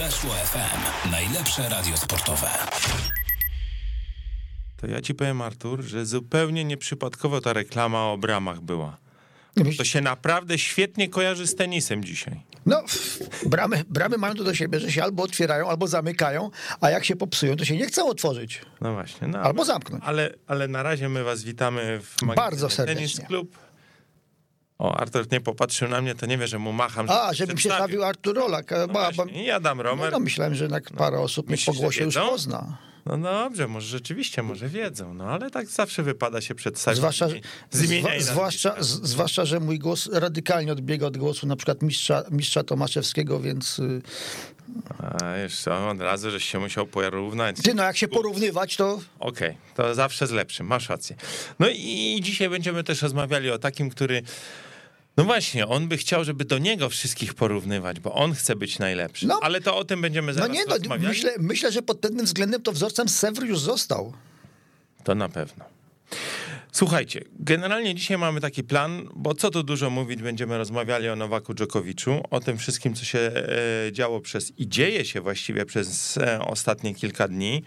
Weszło FM. Najlepsze radio sportowe. To ja ci powiem, Artur, że zupełnie nieprzypadkowo ta reklama o bramach była. To się naprawdę świetnie kojarzy z tenisem dzisiaj. No, bramy, bramy mają to do siebie, że się albo otwierają, albo zamykają, a jak się popsują, to się nie chcą otworzyć. No właśnie. No, Albo zamknąć. Ale, ale na razie my was witamy w magazynie Bardzo serdecznie. Tenis Klub. O, Artur nie popatrzył na mnie, to nie wie, że mu macham. A, żeby żebym się stawił Artur Rolak. No Ba- ba- właśnie, I Adam No, Romer. no myślałem, że jednak parę osób mnie Myślisz, po że głosie już pozna. No dobrze, może rzeczywiście, może wiedzą, no ale tak zawsze wypada się przedstawić Zwłaszcza, z zwa- zwłaszcza, z, zwłaszcza, że mój głos radykalnie odbiega od głosu na przykład mistrza, mistrza Tomaszewskiego, więc y, A jeszcze od razu, żeś się musiał porównać. ty no jak się porównywać, to Okej, to zawsze z lepszym, masz rację. No i dzisiaj będziemy też rozmawiali o takim, który. No właśnie, on by chciał, żeby do niego wszystkich porównywać, bo on chce być najlepszy. No. Ale to o tym będziemy no zaraz nie, no, myślę, myślę, że pod tym względem to wzorcem Sewr już został. To na pewno. Słuchajcie, generalnie dzisiaj mamy taki plan, bo co tu dużo mówić, będziemy rozmawiali o Nowaku Dżokowiczu, o tym wszystkim, co się e, działo przez i dzieje się właściwie przez e, ostatnie kilka dni.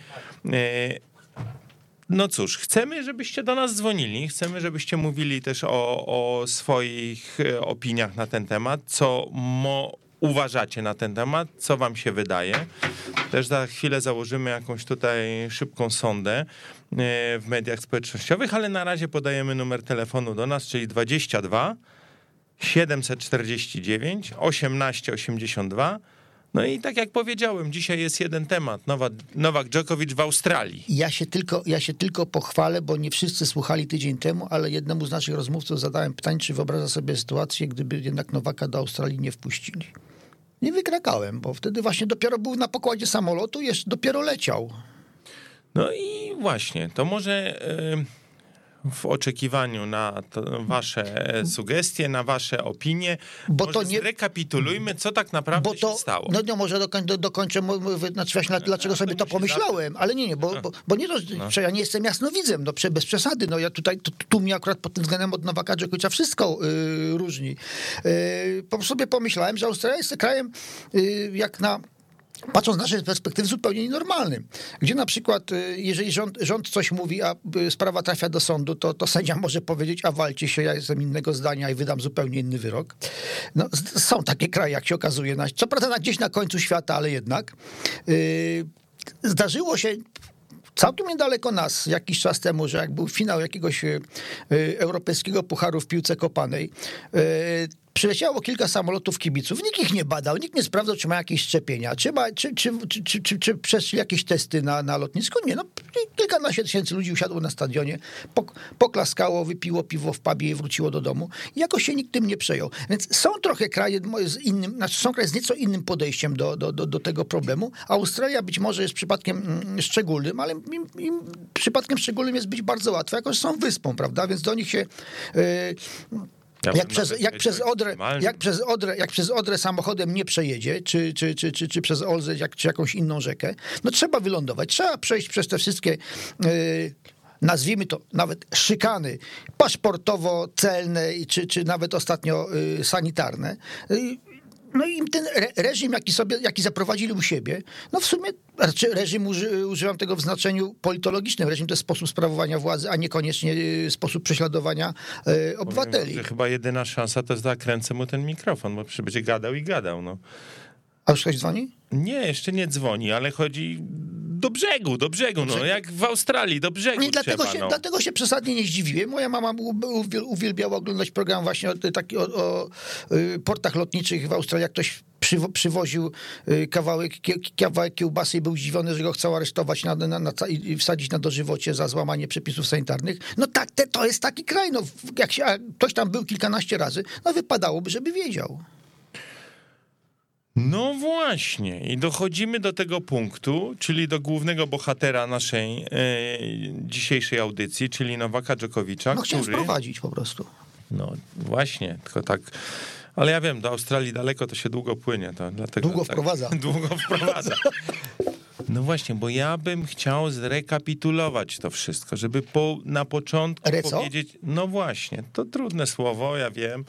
No cóż, chcemy, żebyście do nas dzwonili, chcemy, żebyście mówili też o, o swoich e, opiniach na ten temat, co mo uważacie na ten temat, co wam się wydaje. Też za chwilę założymy jakąś tutaj szybką sondę e, w mediach społecznościowych, ale na razie podajemy numer telefonu do nas, czyli 22 749 1882. No i tak jak powiedziałem, dzisiaj jest jeden temat. Nowak, Nowak Dżokowicz w Australii. Ja się, tylko, ja się tylko pochwalę, bo nie wszyscy słuchali tydzień temu, ale jednemu z naszych rozmówców zadałem pytanie, czy wyobraża sobie sytuację, gdyby jednak Nowaka do Australii nie wpuścili. Nie wykrakałem, bo wtedy właśnie dopiero był na pokładzie samolotu, jeszcze dopiero leciał. No i właśnie, to może e, w oczekiwaniu na wasze sugestie, na wasze opinie, Bo może to nie- zrekapitulujmy, co tak naprawdę Bo to, się stało. no nie, może dokoń, do, dokończę, znaczy właśnie, dlaczego sobie to to pomyślałem, ale nie, nie, bo, bo, bo nie, to, że ja nie jestem jasnowidzem, no bez przesady, no ja tutaj, tu, tu mi akurat pod tym względem od Nowaka Dżokowicza wszystko y, różni. Y, po sobie pomyślałem, że Australia jest krajem y, jak na Patrząc z naszej perspektywy, zupełnie nienormalnym. Gdzie na przykład, y, jeżeli rząd, rząd coś mówi, a y, sprawa trafia do sądu, to, to sędzia może powiedzieć, a walcie się, ja jestem innego zdania i wydam zupełnie inny wyrok. No, są takie kraje, jak się okazuje. na- Co prawda gdzieś na końcu świata, ale jednak. Y, Zdarzyło się całkiem niedaleko nas jakiś czas temu, że jak był finał jakiegoś y, europejskiego pucharu w piłce kopanej, przyleciało kilka samolotów kibiców. Nikt ich nie badał, nikt nie sprawdzał, czy ma jakieś szczepienia, czy, ma, czy, czy, czy, czy, czy, przeszli jakieś testy na, na lotnisku. Nie, no kilkanaście tysięcy ludzi usiadło na stadionie, pok, poklaskało, wypiło piwo w pubie i wróciło do domu. I jakoś się nikt tym nie przejął. Więc są trochę kraje z innym, znaczy są kraje z nieco innym podejściem do, do, do, do tego problemu. Australia być może jest przypadkiem mm, szczególnym, ale im, im przypadkiem szczególnym jest być bardzo łatwo, jako że są wyspą, prawda? Więc do nich się... Yy, Ja jak przez, jak, przez Odrę, jak, przez Odrę, jak przez Odrę samochodem nie przejedzie, czy, czy, czy, czy, czy przez Olzę, jak, czy jakąś inną rzekę, no trzeba wylądować, trzeba przejść przez te wszystkie, yy, nazwijmy to nawet szykany paszportowo-celne, i czy, czy nawet ostatnio yy, sanitarne. No i ten re, reżim, jaki sobie, jaki zaprowadzili u siebie, no w sumie, znaczy reżim uży, używam tego w znaczeniu politologicznym. Reżim to jest sposób sprawowania władzy, a niekoniecznie yy, sposób prześladowania yy, obywateli. Że chyba jedyna szansa to jest zakręcę mu ten mikrofon, bo będzie gadał i gadał. No. A już ktoś dzwoni? Nie, jeszcze nie dzwoni, ale chodzi do brzegu, do brzegu, no jak w Australii, do brzegu Nie, dlatego, trzeba, się, no. dlatego się przesadnie nie zdziwiłem. Moja mama uwielbiała oglądać program właśnie o, taki o, o y, portach lotniczych w Australii, jak ktoś przywo, przywoził y, kawałek, kawałek kiełbasy i był zdziwiony, że go chcą aresztować na, na, na, i wsadzić na dożywocie za złamanie przepisów sanitarnych. No tak, te, to jest taki kraj. No, jak się, ktoś tam był kilkanaście razy, no wypadałoby, żeby wiedział. No właśnie, i dochodzimy do tego punktu, czyli do głównego bohatera naszej e, dzisiejszej audycji, czyli Nowaka Dżokowicza, No chciałem który... wprowadzić po prostu. No właśnie, tylko tak... Ale ja wiem, do Australii daleko to się długo płynie. To dlatego Długo tak, wprowadza. Długo wprowadza. No właśnie, bo ja bym chciał zrekapitulować to wszystko, żeby po, na początku powiedzieć... No właśnie, to trudne słowo, ja wiem.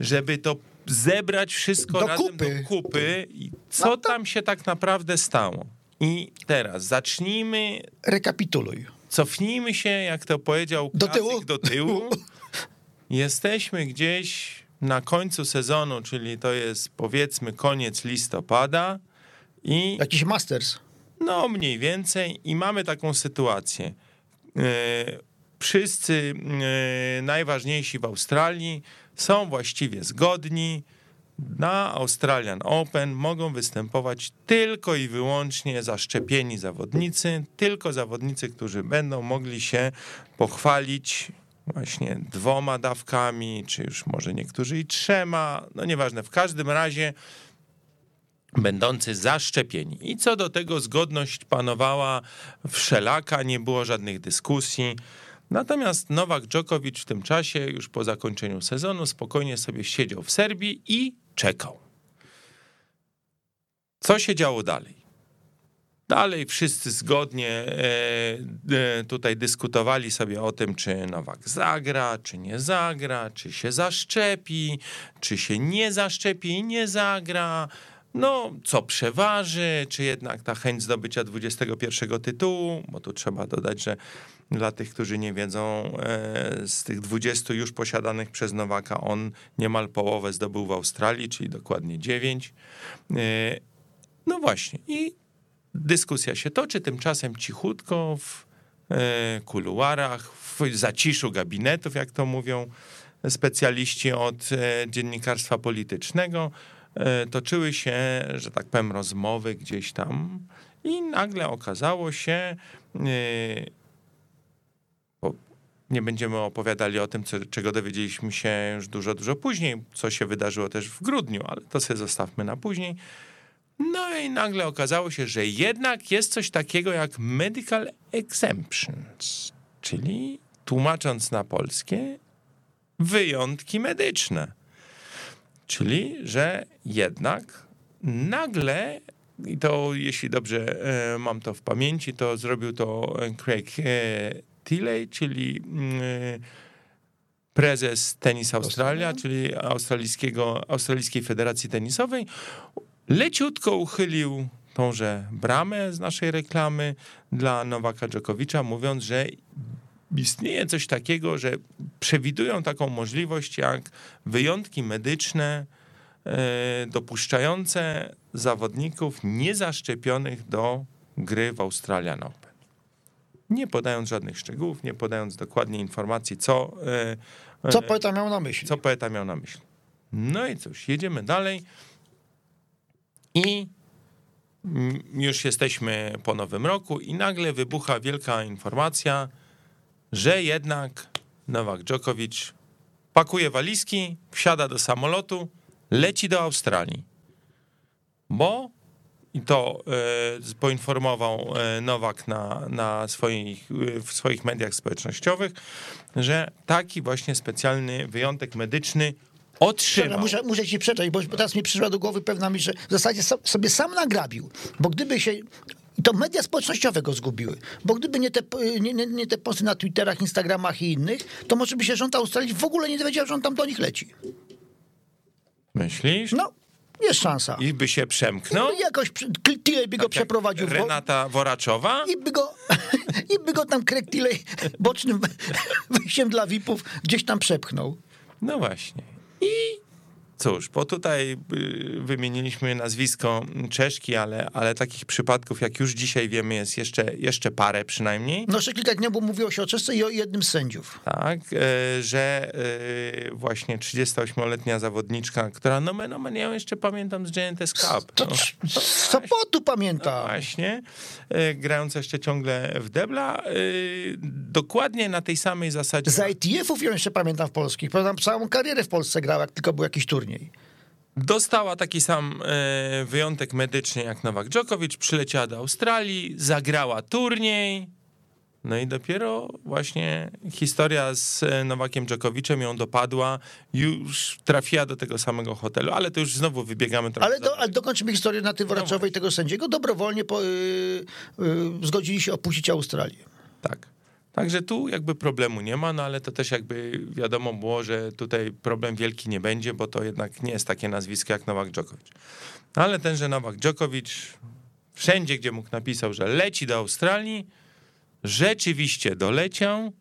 Żeby to zebrać wszystko Do razem kupy. do kupy co No to- tam się tak naprawdę stało. I teraz zacznijmy, Rekapituluj. cofnijmy się, jak to powiedział Do klasyk, tyłu? do tyłu. Jesteśmy gdzieś na końcu sezonu, czyli to jest powiedzmy koniec listopada i Jakiś Masters. no, mniej więcej. I mamy taką sytuację. E, Wszyscy e, najważniejsi w Australii są właściwie zgodni. Na Australian Open mogą występować tylko i wyłącznie zaszczepieni zawodnicy, tylko zawodnicy, którzy będą mogli się pochwalić właśnie dwoma dawkami, czy już może niektórzy i trzema, no nieważne. W każdym razie będący zaszczepieni. I co do tego zgodność panowała wszelaka, nie było żadnych dyskusji. Natomiast Nowak Djokovic w tym czasie, już po zakończeniu sezonu, spokojnie sobie siedział w Serbii i czekał. Co się działo dalej? Dalej wszyscy zgodnie e, e, tutaj dyskutowali sobie o tym, czy Nowak zagra, czy nie zagra, czy się zaszczepi, czy się nie zaszczepi i nie zagra. No, co przeważy, czy jednak ta chęć zdobycia 21 tytułu, bo tu trzeba dodać, że dla tych, którzy nie wiedzą, e, z tych 20 już posiadanych przez Nowaka, on niemal połowę zdobył w Australii, czyli dokładnie 9. No właśnie, i dyskusja się toczy, tymczasem cichutko w e, kuluarach, w zaciszu gabinetów, jak to mówią specjaliści od e, dziennikarstwa politycznego, e, toczyły się, że tak powiem, rozmowy gdzieś tam i nagle okazało się, e, nie będziemy opowiadali o tym, co, czego dowiedzieliśmy się już dużo, dużo później, co się wydarzyło też w grudniu, ale to sobie zostawmy na później. No i nagle okazało się, że jednak jest coś takiego jak medical exemptions, czyli tłumacząc na polskie, wyjątki medyczne. Czyli, że jednak nagle, i to jeśli dobrze e, mam to w pamięci, to zrobił to Craig e, Tilley, czyli mm, e, prezes Tenis Australia, czyli australijskiego, Australijskiej Federacji Tenisowej, leciutko uchylił tąże bramę z naszej reklamy dla Nowaka Dżokowicza, mówiąc, że istnieje coś takiego, że przewidują taką możliwość jak wyjątki medyczne e, dopuszczające zawodników niezaszczepionych do gry w Australian Open. Nie podając żadnych szczegółów, nie podając dokładnie informacji, co, e, Co e, poeta miał na myśli? co poeta miał na myśli. No i cóż, jedziemy dalej. I już jesteśmy po nowym roku i nagle wybucha wielka informacja, że jednak Nowak Djokovic pakuje walizki, wsiada do samolotu, leci do Australii. Bo i to e, poinformował e, Nowak na, na swoich, e, w swoich mediach społecznościowych, że taki właśnie specjalny wyjątek medyczny otrzymał. muszę, muszę ci przeczeć, bo teraz mi przyszła do głowy pewna myśl, że w zasadzie so, sobie sam nagrabił, bo gdyby się... i To media społecznościowe go zgubiły, bo gdyby nie te, nie, nie, nie te posty na Twitterach, Instagramach i innych, to może by się rząd Australii w ogóle nie dowiedział, że on tam do nich leci. Myślisz? No, jest szansa. I by się przemknął? No, jakoś Tilley by go Tak jak przeprowadził Renata Woraczowa? i by go, i by go tam Craig bocznym wyjściem dla VIP-ów gdzieś tam przepchnął. No właśnie. I cóż, bo tutaj y, wymieniliśmy nazwisko Czeszki, ale, ale takich przypadków, jak już dzisiaj wiemy, jest jeszcze, jeszcze parę przynajmniej. No jeszcze kilka dni, bo mówiło się o Czesce i o jednym z sędziów. Tak, e, że e, właśnie 38-letnia zawodniczka, która nomen omen, ja ją jeszcze pamiętam z JNTS Cup. To, No. z Sopotu pamiętam. Właśnie, e, grająca jeszcze ciągle w debla, dokładnie na tej samej zasadzie. Z ITF-ów ją jeszcze pamiętam w polskich. Pamiętam całą karierę w Polsce grał, jak tylko był jakiś turniej. Dostała taki sam e, wyjątek medyczny jak Nowak Djokovic, przyleciała do Australii, zagrała turniej. No i dopiero właśnie historia z e, Nowakiem Djokovicem ją dopadła, już trafiła do tego samego hotelu, ale to już znowu wybiegamy trochę. Ale, do, ale dokończymy historię na tej Woraczowej tego sędziego. Dobrowolnie po, y, y, zgodzili się opuścić Australię. Tak. Także tu jakby problemu nie ma, no ale to też jakby wiadomo było, że tutaj problem wielki nie będzie, bo to jednak nie jest takie nazwisko jak Nowak Djokovic. No ale tenże Nowak Djokovic wszędzie, gdzie mógł napisał, że leci do Australii, rzeczywiście doleciał,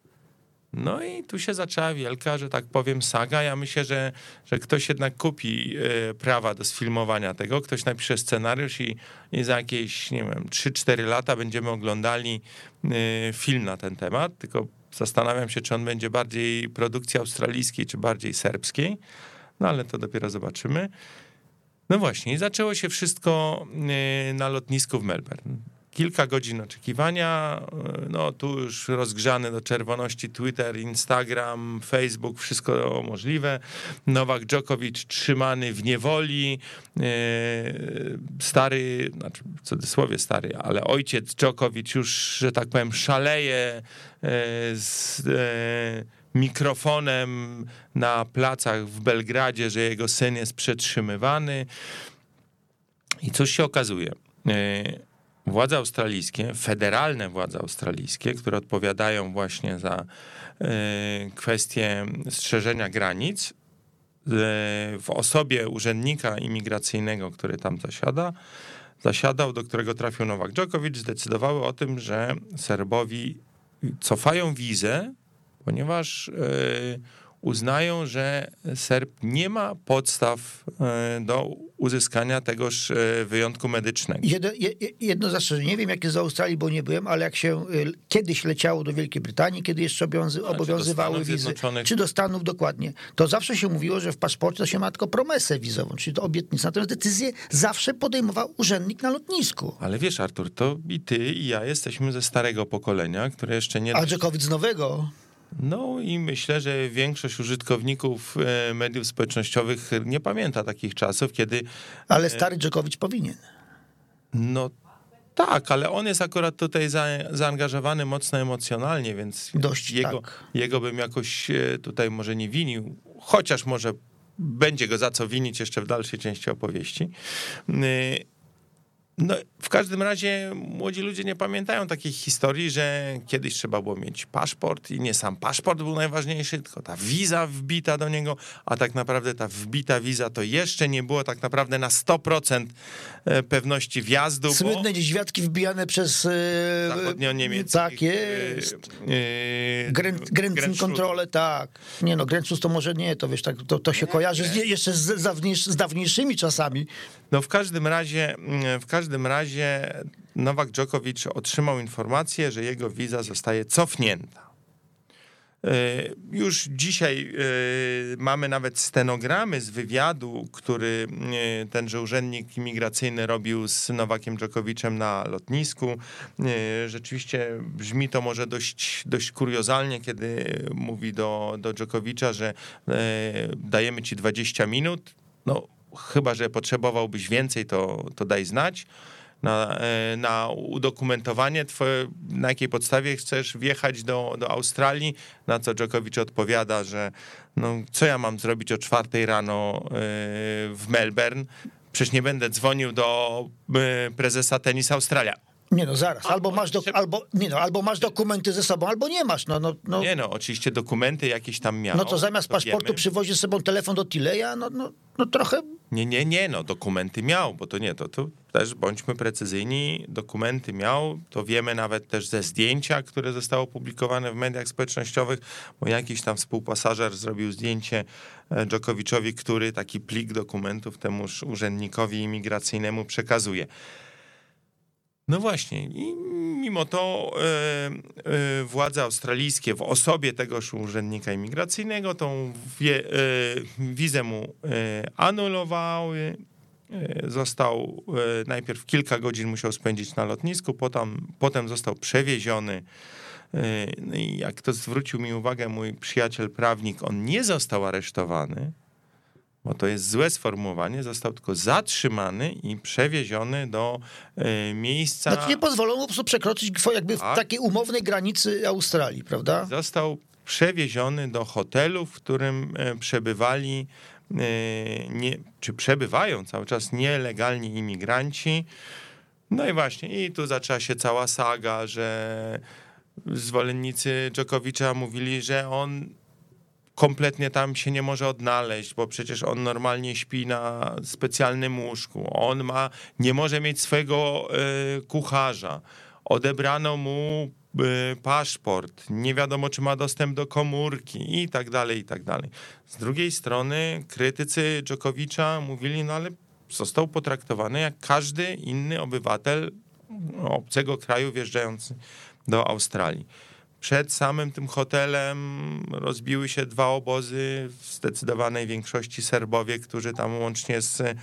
no i tu się zaczęła wielka, że tak powiem, saga. Ja myślę, że, że ktoś jednak kupi e, prawa do sfilmowania tego, ktoś napisze scenariusz i, i za jakieś, nie wiem, 3-4 lata będziemy oglądali e, film na ten temat. Tylko zastanawiam się, czy on będzie bardziej produkcji australijskiej, czy bardziej serbskiej. No ale to dopiero zobaczymy. No właśnie, zaczęło się wszystko e, na lotnisku w Melbourne kilka godzin oczekiwania. No tu już rozgrzany do czerwoności Twitter, Instagram, Facebook, wszystko możliwe. Nowak Djokovic trzymany w niewoli. E, stary, znaczy w cudzysłowie stary, ale ojciec Djokovic już, że tak powiem, szaleje e, z e, mikrofonem na placach w Belgradzie, że jego syn jest przetrzymywany. I coś się okazuje władze australijskie, federalne władze australijskie, które odpowiadają właśnie za e, kwestie strzeżenia granic, e, w osobie urzędnika imigracyjnego, który tam zasiada, zasiadał, do którego trafił Nowak Djokovic, zdecydowały o tym, że Serbowi cofają wizę, ponieważ e, uznają, że Serb nie ma podstaw e, do uzyskania tegoż e, wyjątku medycznego. Jedno, jedno zastrzeżenie, nie wiem jak jest w Australii, bo nie byłem, ale jak się e, kiedyś leciało do Wielkiej Brytanii, kiedy jeszcze obowiązy, obowiązywały czy wizy, czy do Stanów dokładnie, to zawsze się mówiło, że w paszporcie to się ma tylko promesę wizową, czyli to obietnicę. Natomiast decyzję zawsze podejmował urzędnik na lotnisku. Ale wiesz Artur, to i ty i ja jesteśmy ze starego pokolenia, które jeszcze nie... A Dżokowicz z nowego. No i myślę, że większość użytkowników e, mediów społecznościowych nie pamięta takich czasów, kiedy. Ale stary Dżokowicz powinien. No tak, ale on jest akurat tutaj za, zaangażowany mocno emocjonalnie, więc Dość, jego, tak. jego bym jakoś e, tutaj może nie winił, chociaż może będzie go za co winić jeszcze w dalszej części opowieści. No, w każdym razie młodzi ludzie nie pamiętają takich historii, że kiedyś trzeba było mieć paszport i nie sam paszport był najważniejszy, tylko ta wiza wbita do niego, a tak naprawdę ta wbita wiza to jeszcze nie było tak naprawdę na 100% e, pewności wjazdu. Słynne bo... wbijane przez e, zachodnio-niemieckich. Tak jest. Yy, kontrolę, tak. Nie no, Grenzfus to może nie, to wiesz, tak, to, to się nie, kojarzy nie. Z, jeszcze z, z dawniejszymi czasami. No w każdym razie, mm, w każdym razie Nowak Djokovic otrzymał informację, że jego wiza zostaje cofnięta. E, już dzisiaj e, mamy nawet stenogramy z wywiadu, który e, tenże urzędnik imigracyjny robił z Nowakiem Dżokowicem na lotnisku. Rzeczywiście brzmi to może dość, dość kuriozalnie, kiedy mówi do, do Dżokowicza, że dajemy ci 20 minut. No, chyba że potrzebowałbyś więcej, to, to daj znać. Na, e, na udokumentowanie, twoje, na jakiej podstawie chcesz wjechać do, do Australii, na co Djokovic odpowiada, że no, co ja mam zrobić o czwartej rano e, w Melbourne, przecież nie będę dzwonił do e, prezesa Tenis Australia. Nie no, zaraz. Albo masz, do, albo, nie no, albo masz dokumenty ze sobą, albo nie masz. No, no, no. Nie no, oczywiście dokumenty jakieś tam miał. No to zamiast to paszportu wiemy. przywozi ze sobą telefon do Tileja, no, no, no trochę... Nie, nie, nie, no dokumenty miał, bo to nie, to, to też bądźmy precyzyjni, dokumenty miał, to wiemy nawet też ze zdjęcia, które zostało opublikowane w mediach społecznościowych, bo jakiś tam współpasażer zrobił zdjęcie e, Dżokowiczowi, który taki plik dokumentów temuż urzędnikowi imigracyjnemu przekazuje. No właśnie, i mimo to e, władze australijskie w osobie tegoż urzędnika imigracyjnego tą wie, e, wizę mu anulowały. Został najpierw kilka godzin musiał spędzić na lotnisku, potem, potem został przewieziony. No jak to zwrócił mi uwagę mój przyjaciel prawnik, on nie został aresztowany, bo to jest złe sformułowanie, został tylko zatrzymany i przewieziony do y, miejsca. Znaczy nie pozwolą po prostu przekroczyć jakby w tak. takiej umownej granicy Australii, prawda? Został przewieziony do hotelu, w którym y, przebywali, y, nie, czy przebywają cały czas nielegalni imigranci. No i właśnie, i tu zaczęła się cała saga, że zwolennicy Dżokowicza mówili, że on kompletnie tam się nie może odnaleźć, bo przecież on normalnie śpi na specjalnym łóżku. On ma, nie może mieć swojego y, kucharza. Odebrano mu y, paszport, nie wiadomo czy ma dostęp do komórki i tak dalej, i tak dalej. Z drugiej strony krytycy Dżokowicza mówili, no ale został potraktowany jak każdy inny obywatel obcego kraju wjeżdżający do Australii. Przed samym tym hotelem rozbiły się dwa obozy, w zdecydowanej większości Serbowie, którzy tam łącznie z, y,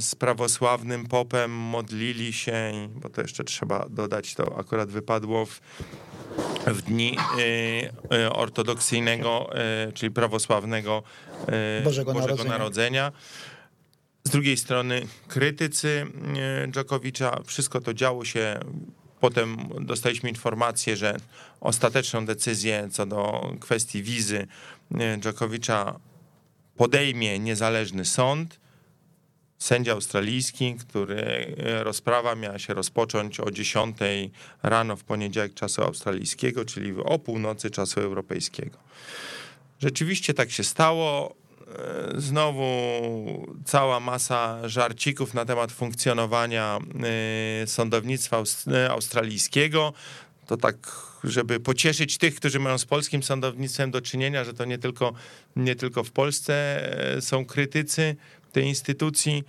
z prawosławnym popem modlili się, bo to jeszcze trzeba dodać, to akurat wypadło w, w dni y, y, ortodoksyjnego, czyli prawosławnego Bożego, Bożego Narodzenia. Narodzenia. Z drugiej strony krytycy Dżokowicza, wszystko to działo się Potem dostaliśmy informację, że ostateczną decyzję co do kwestii wizy Dżokowicza podejmie niezależny sąd. Sędzia australijski, który rozprawa miała się rozpocząć o 10 rano w poniedziałek czasu australijskiego, czyli o północy czasu europejskiego. Rzeczywiście tak się stało. Znowu cała masa żarcików na temat funkcjonowania y, sądownictwa y, australijskiego. To tak, żeby pocieszyć tych, którzy mają z polskim sądownictwem do czynienia, że to nie tylko, nie tylko w Polsce są krytycy tej instytucji.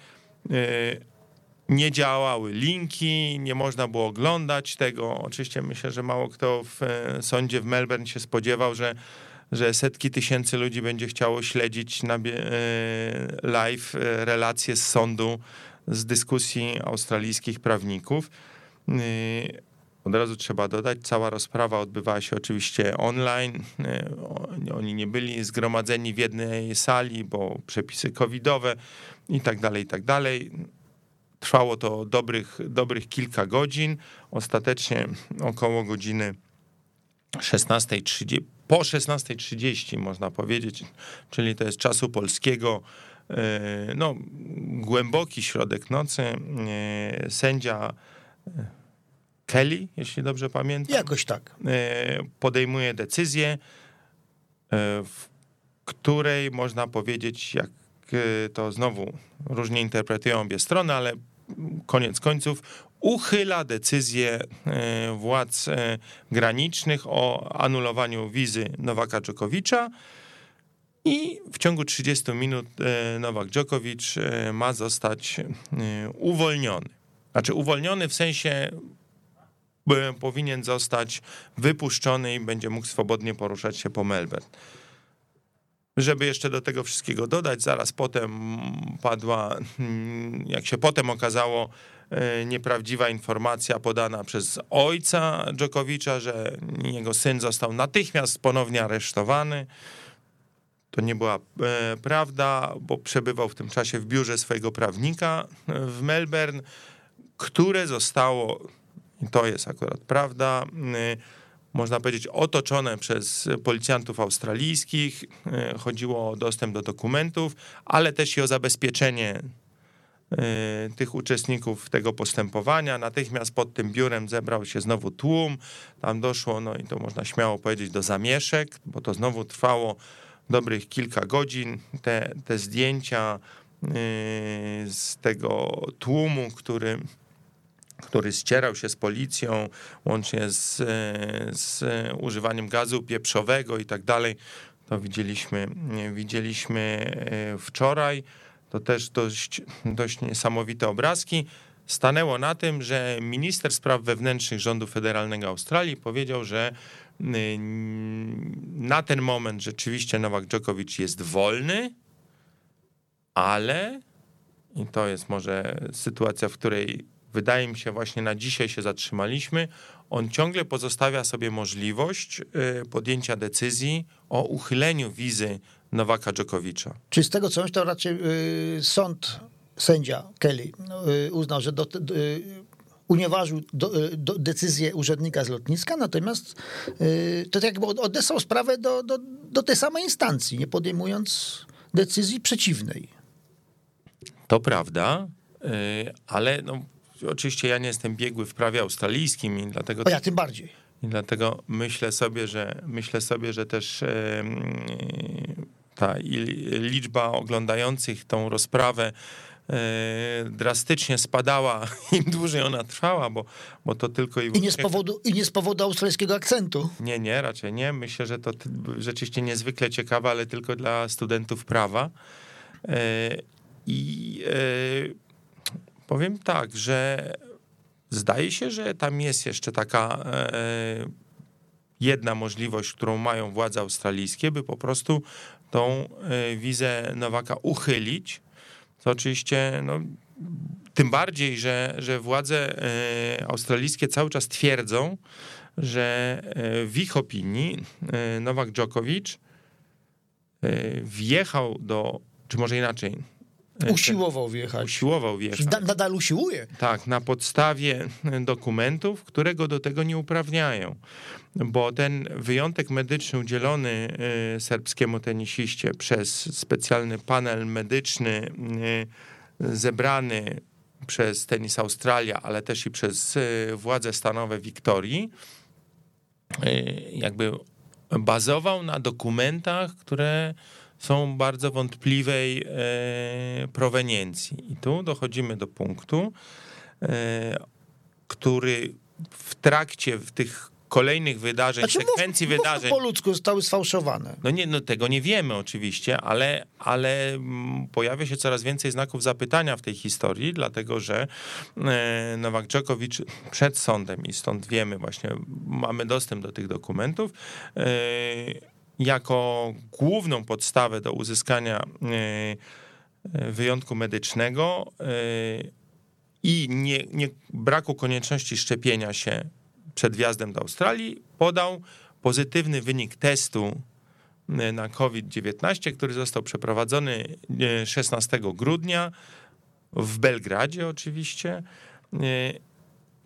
Nie działały linki, nie można było oglądać tego. Oczywiście myślę, że mało kto w sądzie w Melbourne się spodziewał, że że setki tysięcy ludzi będzie chciało śledzić na e, live e, relacje z sądu, z dyskusji australijskich prawników. E, od razu trzeba dodać, cała rozprawa odbywała się oczywiście online. Oni nie byli zgromadzeni w jednej sali, bo przepisy covidowe i tak dalej, i tak dalej. Trwało to dobrych, dobrych kilka godzin. Ostatecznie około godziny 16.30, po 16.30 można powiedzieć, czyli to jest czasu polskiego, e, no, głęboki środek nocy, e, sędzia e, Kelly, jeśli dobrze pamiętam. Jakoś tak. Podejmuje decyzję, w której można powiedzieć, jak to znowu różnie interpretują obie strony, ale koniec końców uchyla decyzję e, władz e, granicznych o anulowaniu wizy Nowaka Dżokowicza i w ciągu 30 minut e, Nowak Dżokowicz ma zostać uwolniony. Znaczy uwolniony w sensie powinien zostać wypuszczony i będzie mógł swobodnie poruszać się po Melbourne. Żeby jeszcze do tego wszystkiego dodać, zaraz potem padła, mm, jak się potem okazało, nieprawdziwa informacja podana przez ojca Dżokowicza, że jego syn został natychmiast ponownie aresztowany. To nie była e, prawda, bo przebywał w tym czasie w biurze swojego prawnika w Melbourne, które zostało, i to jest akurat prawda, można powiedzieć, otoczone przez policjantów australijskich. E, chodziło o dostęp do dokumentów, ale też i o zabezpieczenie e, tych uczestników tego postępowania. Natychmiast pod tym biurem zebrał się znowu tłum. Tam doszło, no i to można śmiało powiedzieć, do zamieszek, bo to znowu trwało dobrych kilka godzin. Te, te zdjęcia e, z tego tłumu, który który ścierał się z policją, łącznie z, z używaniem gazu pieprzowego i tak dalej. To widzieliśmy, widzieliśmy wczoraj. To też dość, dość niesamowite obrazki. Stanęło na tym, że minister spraw wewnętrznych rządu federalnego Australii powiedział, że na ten moment rzeczywiście Nowak Dżokowicz jest wolny, ale i to jest może sytuacja, w której wydaje mi się, właśnie na dzisiaj się zatrzymaliśmy. On ciągle pozostawia sobie możliwość y, podjęcia decyzji o uchyleniu wizy Nowaka Dżokowicza. Czy z tego co to raczej y, sąd, sędzia Kelly y, uznał, że do, unieważył do, do decyzję urzędnika z lotniska, natomiast to tak jakby odesłał sprawę do, do, do tej samej instancji, nie podejmując decyzji przeciwnej. To prawda, ale no, Oczywiście ja nie jestem biegły w prawie australijskim i dlatego... O ja tym bardziej. I dlatego myślę sobie, że myślę sobie, że też ta liczba oglądających tą rozprawę E, drastycznie spadała, im dłużej ona trwała, bo, bo to tylko i... I nie, z powodu, I nie z powodu australijskiego akcentu. Nie, nie, raczej nie. Myślę, że to rzeczywiście niezwykle ciekawe, ale tylko dla studentów prawa. E, I e, powiem tak, że zdaje się, że tam jest jeszcze taka jedna możliwość, którą mają władze australijskie, by po prostu tą wizę Nowaka uchylić, to oczywiście no, tym bardziej, że, że władze e, australijskie cały czas twierdzą, że e, w ich opinii e, Nowak Djokovic wjechał do, czy może inaczej, Usiłował wjechać. Usiłował wjechać. nadal usiłuje. Tak, na podstawie dokumentów, które go do tego nie uprawniają. Bo ten wyjątek medyczny udzielony y, serbskiemu tenisiście przez specjalny panel medyczny y, zebrany przez Tenis Australia, ale też i przez władze stanowe Wiktorii, jakby bazował na dokumentach, które są bardzo wątpliwej e, proweniencji. I tu dochodzimy do punktu, e, który w trakcie w tych kolejnych wydarzeń, znaczy, sekwencji mów, wydarzeń. po ludzku zostały sfałszowane. No nie, no tego nie wiemy oczywiście, ale, ale mm, pojawia się coraz więcej znaków zapytania w tej historii, dlatego że e, Nowak Dżokowicz przed sądem i stąd wiemy właśnie, mamy dostęp do tych dokumentów, jako główną podstawę do uzyskania e, e, wyjątku medycznego e, i nie, nie, braku konieczności szczepienia się przed wjazdem do Australii podał pozytywny wynik testu na COVID-19, który został przeprowadzony 16 grudnia w Belgradzie oczywiście.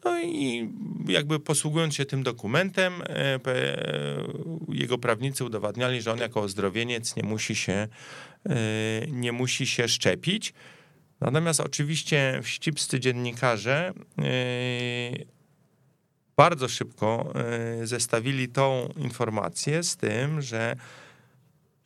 No i jakby posługując się tym dokumentem, e, jego prawnicy udowadniali, że on jako ozdrowieniec nie musi się, e, nie musi się szczepić. Natomiast oczywiście wścibscy dziennikarze e, bardzo szybko zestawili tą informację z tym, że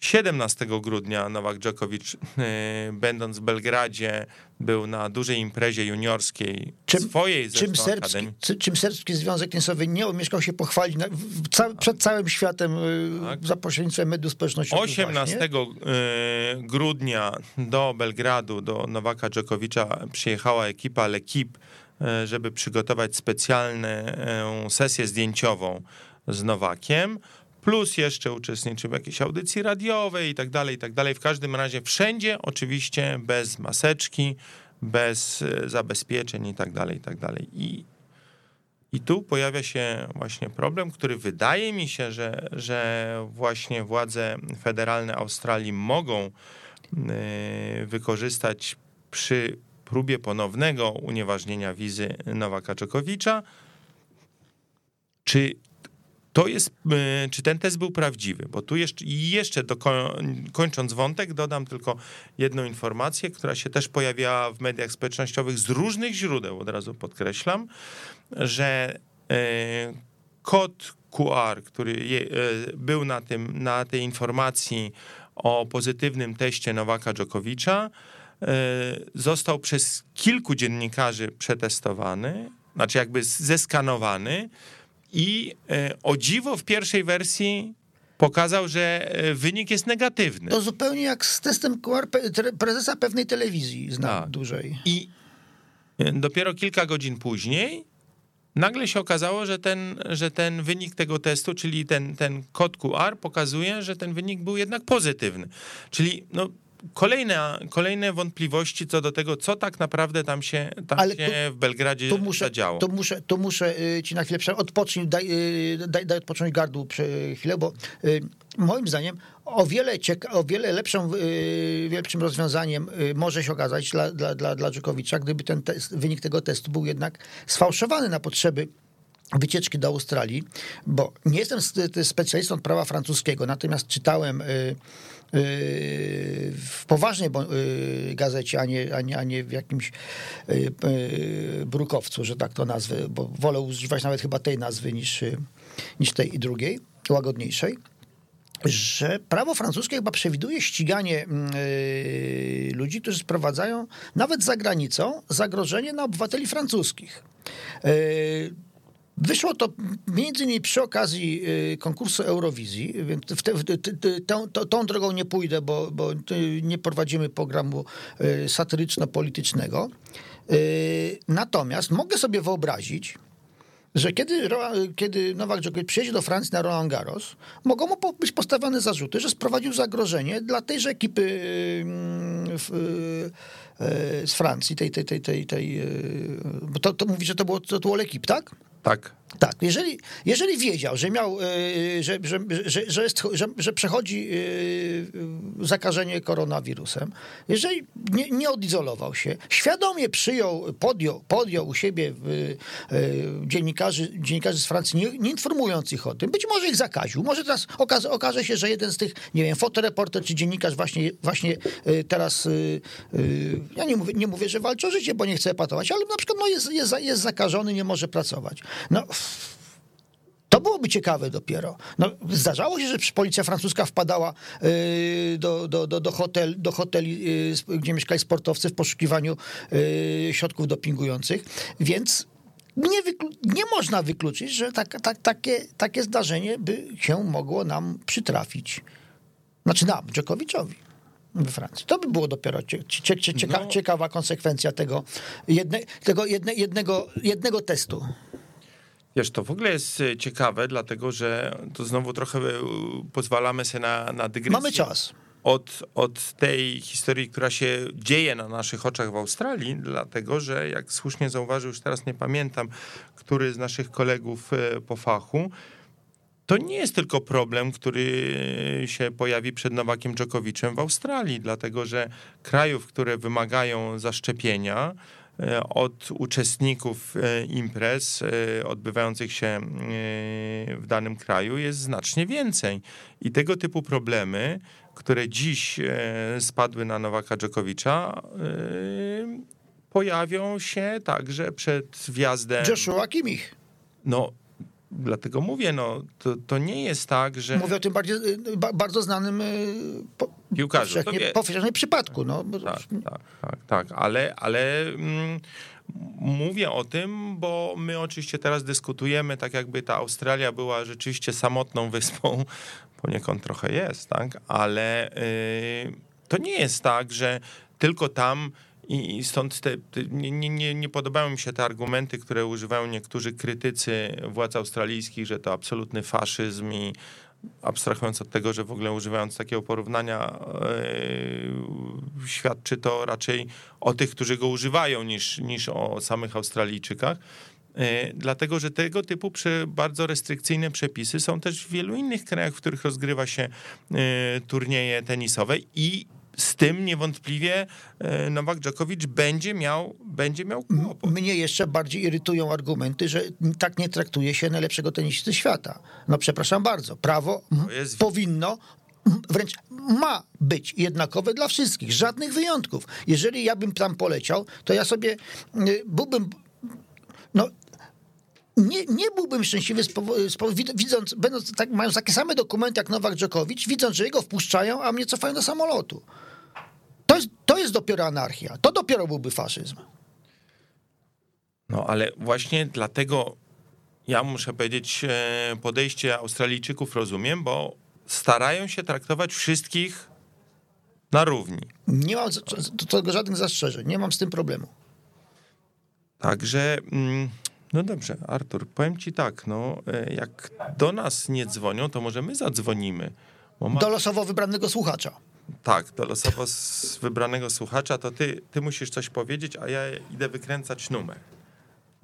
17 grudnia Nowak Djokovic, e, będąc w Belgradzie, był na dużej imprezie juniorskiej czym, swojej czym serbski, czym serbski Związek Tenisowy nie umieszkał się pochwalić na, ca, przed całym światem e, tak. za pośrednictwem mediów społecznościowych. 18 właśnie. E, grudnia do Belgradu, do Nowaka Dżokowicza przyjechała ekipa L'Equipe, żeby przygotować specjalną sesję zdjęciową z Nowakiem plus jeszcze uczestniczył w jakiejś audycji radiowej i tak dalej, i tak dalej. W każdym razie wszędzie oczywiście bez maseczki, bez e, zabezpieczeń i tak dalej, i tak dalej. I, i tu pojawia się właśnie problem, który wydaje mi się, że, że właśnie władze federalne Australii mogą e, wykorzystać przy próbie ponownego unieważnienia wizy Nowaka Czokowicza. Czy to jest, e, czy ten test był prawdziwy, bo tu jeszcze, jeszcze do, kończąc wątek, dodam tylko jedną informację, która się też pojawiała w mediach społecznościowych z różnych źródeł, od razu podkreślam, że e, kod QR, który e, był na, tym, na tej informacji o pozytywnym teście Nowaka Dżokowicza, został przez kilku dziennikarzy przetestowany, znaczy jakby zeskanowany, i e, o dziwo w pierwszej wersji pokazał, że e, wynik jest negatywny. To zupełnie jak z testem QR prezesa pewnej telewizji, znam tak. dużej. I e, dopiero kilka godzin później nagle się okazało, że ten, że ten wynik tego testu, czyli ten, ten kod QR pokazuje, że ten wynik był jednak pozytywny. Czyli no, kolejne, kolejne wątpliwości co do tego, co tak naprawdę tam się, tam Ale się to, w Belgradzie to muszę, zadziało. To muszę, to muszę y, ci na chwilę odpocznij, daj, y, daj, daj odpocząć gardłu chwilę, bo y, moim zdaniem o wiele, cieka- o wiele lepszą, lepszym rozwiązaniem może się okazać dla, dla, dla, dla Dżukowicza, gdyby ten test, wynik tego testu był jednak sfałszowany na potrzeby wycieczki do Australii, bo nie jestem specjalistą prawa francuskiego, natomiast czytałem w poważnej gazecie, a nie, a nie, a nie w jakimś brukowcu, że tak to nazwę, bo wolę używać nawet chyba tej nazwy niż, niż tej i drugiej, łagodniejszej że prawo francuskie chyba przewiduje ściganie yy, ludzi, którzy sprowadzają nawet za granicą zagrożenie na obywateli francuskich. Wyszło to między innymi przy okazji y, konkursu Eurowizji, więc w te, w te, tą, tą, drogą nie pójdę, bo, bo nie prowadzimy programu y, satyryczno-politycznego. Y, natomiast mogę sobie wyobrazić, że kiedy, kiedy Nowak Djokovic przyjedzie do Francji na Roland Garros, mogą mu być postawione zarzuty, że sprowadził zagrożenie dla tejże ekipy z Francji, tej, tej, tej, tej, tej bo to, to mówi, że to było, to było tak? Tak. Tak, jeżeli, jeżeli wiedział, że miał, e, że, że, że, że, jest, że, że przechodzi e, zakażenie koronawirusem, jeżeli nie, nie odizolował się, świadomie przyjął, podjął, podjął u siebie e, dziennikarzy, dziennikarzy z Francji, nie, nie informując ich o tym, być może ich zakaził, może teraz okaże, okaże się, że jeden z tych, nie wiem, fotoreporter czy dziennikarz właśnie, właśnie teraz, ja nie mówię, nie mówię, że walczy o życie, bo nie chce patować, ale na przykład no jest, jest, jest zakażony, nie może pracować. No, to byłoby ciekawe dopiero. No, zdarzało się, że policja francuska wpadała y, do, do, do, do, hotel, do hoteli, y, gdzie mieszkali sportowcy w poszukiwaniu y, środków dopingujących, więc nie, nie można wykluczyć, że tak, tak, takie, takie zdarzenie by się mogło nam przytrafić. Znaczy nam, Dżokowiczowi we Francji. To by było dopiero cie, cie, cieka, no. ciekawa konsekwencja tego, jedne, tego jedne, jednego, jednego testu. Wiesz, to w ogóle jest e, ciekawe, dlatego że to znowu trochę e, pozwalamy sobie na, na dygresję. Mamy czas. Od, od tej historii, która się dzieje na naszych oczach w Australii, dlatego że, jak słusznie zauważył, już teraz nie pamiętam, który z naszych kolegów e, po fachu, to nie jest tylko problem, który się pojawi przed Nowakiem Dżokowiczem w Australii, dlatego że krajów, które wymagają zaszczepienia, od uczestników e, imprez e, odbywających się w danym kraju jest znacznie więcej. I tego typu problemy, które dziś spadły na Nowaka Dżokowicza, pojawią się także przed wjazdem. Joshua Kimmich. No, dlatego mówię, no, to, to nie jest tak, że... Mówię o tym bardziej, bardzo znanym piłkarzu. Powszechnie, powszechnie przypadku. No. Tak, tak, tak, tak, ale, ale mm, mówię o tym, bo my oczywiście teraz dyskutujemy, tak jakby ta Australia była rzeczywiście samotną wyspą, poniekąd trochę jest, tak, ale y, to nie jest tak, że tylko tam i stąd te, nie, nie, nie podobają mi się te argumenty, które używają niektórzy krytycy władz australijskich, że to absolutny faszyzm i abstrahując od tego, że w ogóle używając takiego porównania, yy, świadczy to raczej o tych, którzy go używają, niż, niż o samych Australijczykach. Yy, dlatego, że tego typu przy bardzo restrykcyjne przepisy są też w wielu innych krajach, w których rozgrywa się yy, turnieje tenisowe i z tym niewątpliwie e, Nowak Dżokowicz będzie miał, będzie miał kłopot. Mnie jeszcze bardziej irytują argumenty, że tak nie traktuje się najlepszego tenisisty świata. No przepraszam bardzo, prawo jest... powinno wręcz ma być jednakowe dla wszystkich, żadnych wyjątków. Jeżeli ja bym tam poleciał, to ja sobie y, byłbym no, nie, nie byłbym szczęśliwy, z z widząc, będąc, tak, mając takie same dokumenty jak Nowak Dżokowicz, widząc, że jego wpuszczają, a mnie cofają do samolotu. To jest, to jest dopiero anarchia. To dopiero byłby faszyzm. No ale właśnie dlatego ja muszę powiedzieć, e, podejście Australijczyków rozumiem, bo starają się traktować wszystkich na równi. Nie mam do tego żadnych zastrzeżeń, nie mam z tym problemu. Także. Mm, no dobrze, Artur, powiem ci tak, no, e, jak do nas nie dzwonią, to może my zadzwonimy. Ma... Do losowo wybranego słuchacza. Tak, do losowo wybranego słuchacza, to ty, ty musisz coś powiedzieć, a ja idę wykręcać numer.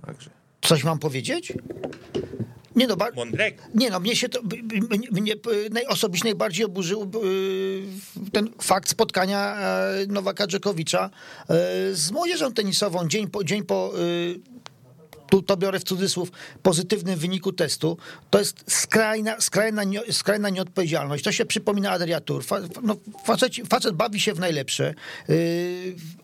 Także. Coś mam powiedzieć? Nie no, bar- Mądrek. Nie no, mnie się to, mnie osobiście najbardziej oburzył ten fakt spotkania e, Nowaka Dżekowicza e, z młodzieżą tenisową dzień po, dzień po tu to biorę w cudzysłów, pozytywnym wyniku testu, to jest skrajna, skrajna, skrajna nieodpowiedzialność. To się przypomina Adriatur. Fa, no, facet, facet bawi się w najlepsze. Yy,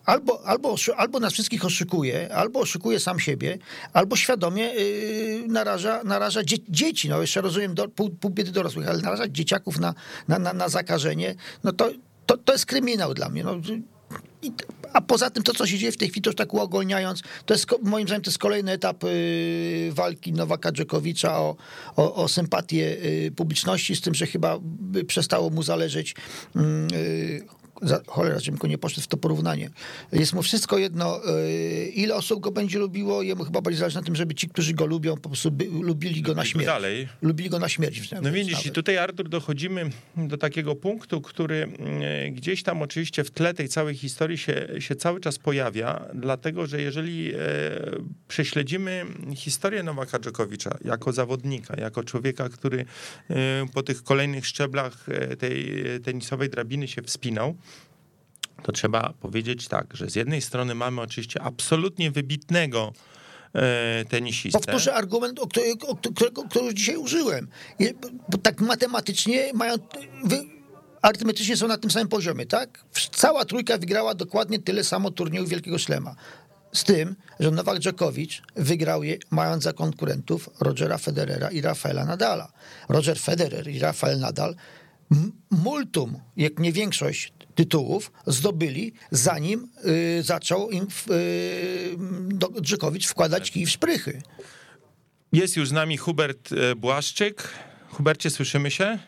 albo, albo, albo nas wszystkich oszukuje, albo oszukuje sam siebie, albo świadomie yy, naraża, naraża dzie, dzieci. No jeszcze rozumiem do, pół, pół biedy dorosłych, ale narażać dzieciaków na, na, na, na zakażenie, no to, to, to jest kryminał dla mnie. No, a poza tym to, co się dzieje w tej chwili, to tak uogólniając, to jest moim zdaniem to jest kolejny etap y, walki Nowaka Dżokowicza o, o, o sympatię y, publiczności, z tym, że chyba przestało mu zależeć mm, y, cholera, żebym go nie poszedł w to porównanie. Jest mu wszystko jedno, e, ile osób go będzie lubiło, jemu chyba bardziej zależy na tym, żeby ci, którzy go lubią, po prostu by, lubili go na śmierć. Dalej. Lubili go na śmierć. No widzisz, i tutaj Artur dochodzimy do takiego punktu, który e, gdzieś tam oczywiście w tle tej całej historii się, się cały czas pojawia, dlatego, że jeżeli e, prześledzimy historię Nowaka Dżokowicza jako zawodnika, jako człowieka, który po tych kolejnych szczeblach tej tenisowej drabiny się wspinał, to trzeba powiedzieć tak, że z jednej strony mamy oczywiście absolutnie wybitnego e, tenisistę. Powtórzę argument, o którego, o którego, dzisiaj użyłem. Bo tak matematycznie mają... Wy, arytmetycznie są na tym samym poziomie, tak? Cała trójka wygrała dokładnie tyle samo turniejów Wielkiego Szlema. Z tym, że Nowak Dżokowicz wygrał je mając za konkurentów Rogera Federera i Rafaela Nadala. Roger Federer i Rafael Nadal multum, jak nie większość tytułów zdobyli, zanim y, zaczął im y, wkładać kij w szprychy. Jest już z nami Hubert e, Błaszczyk. Hubercie, słyszymy się?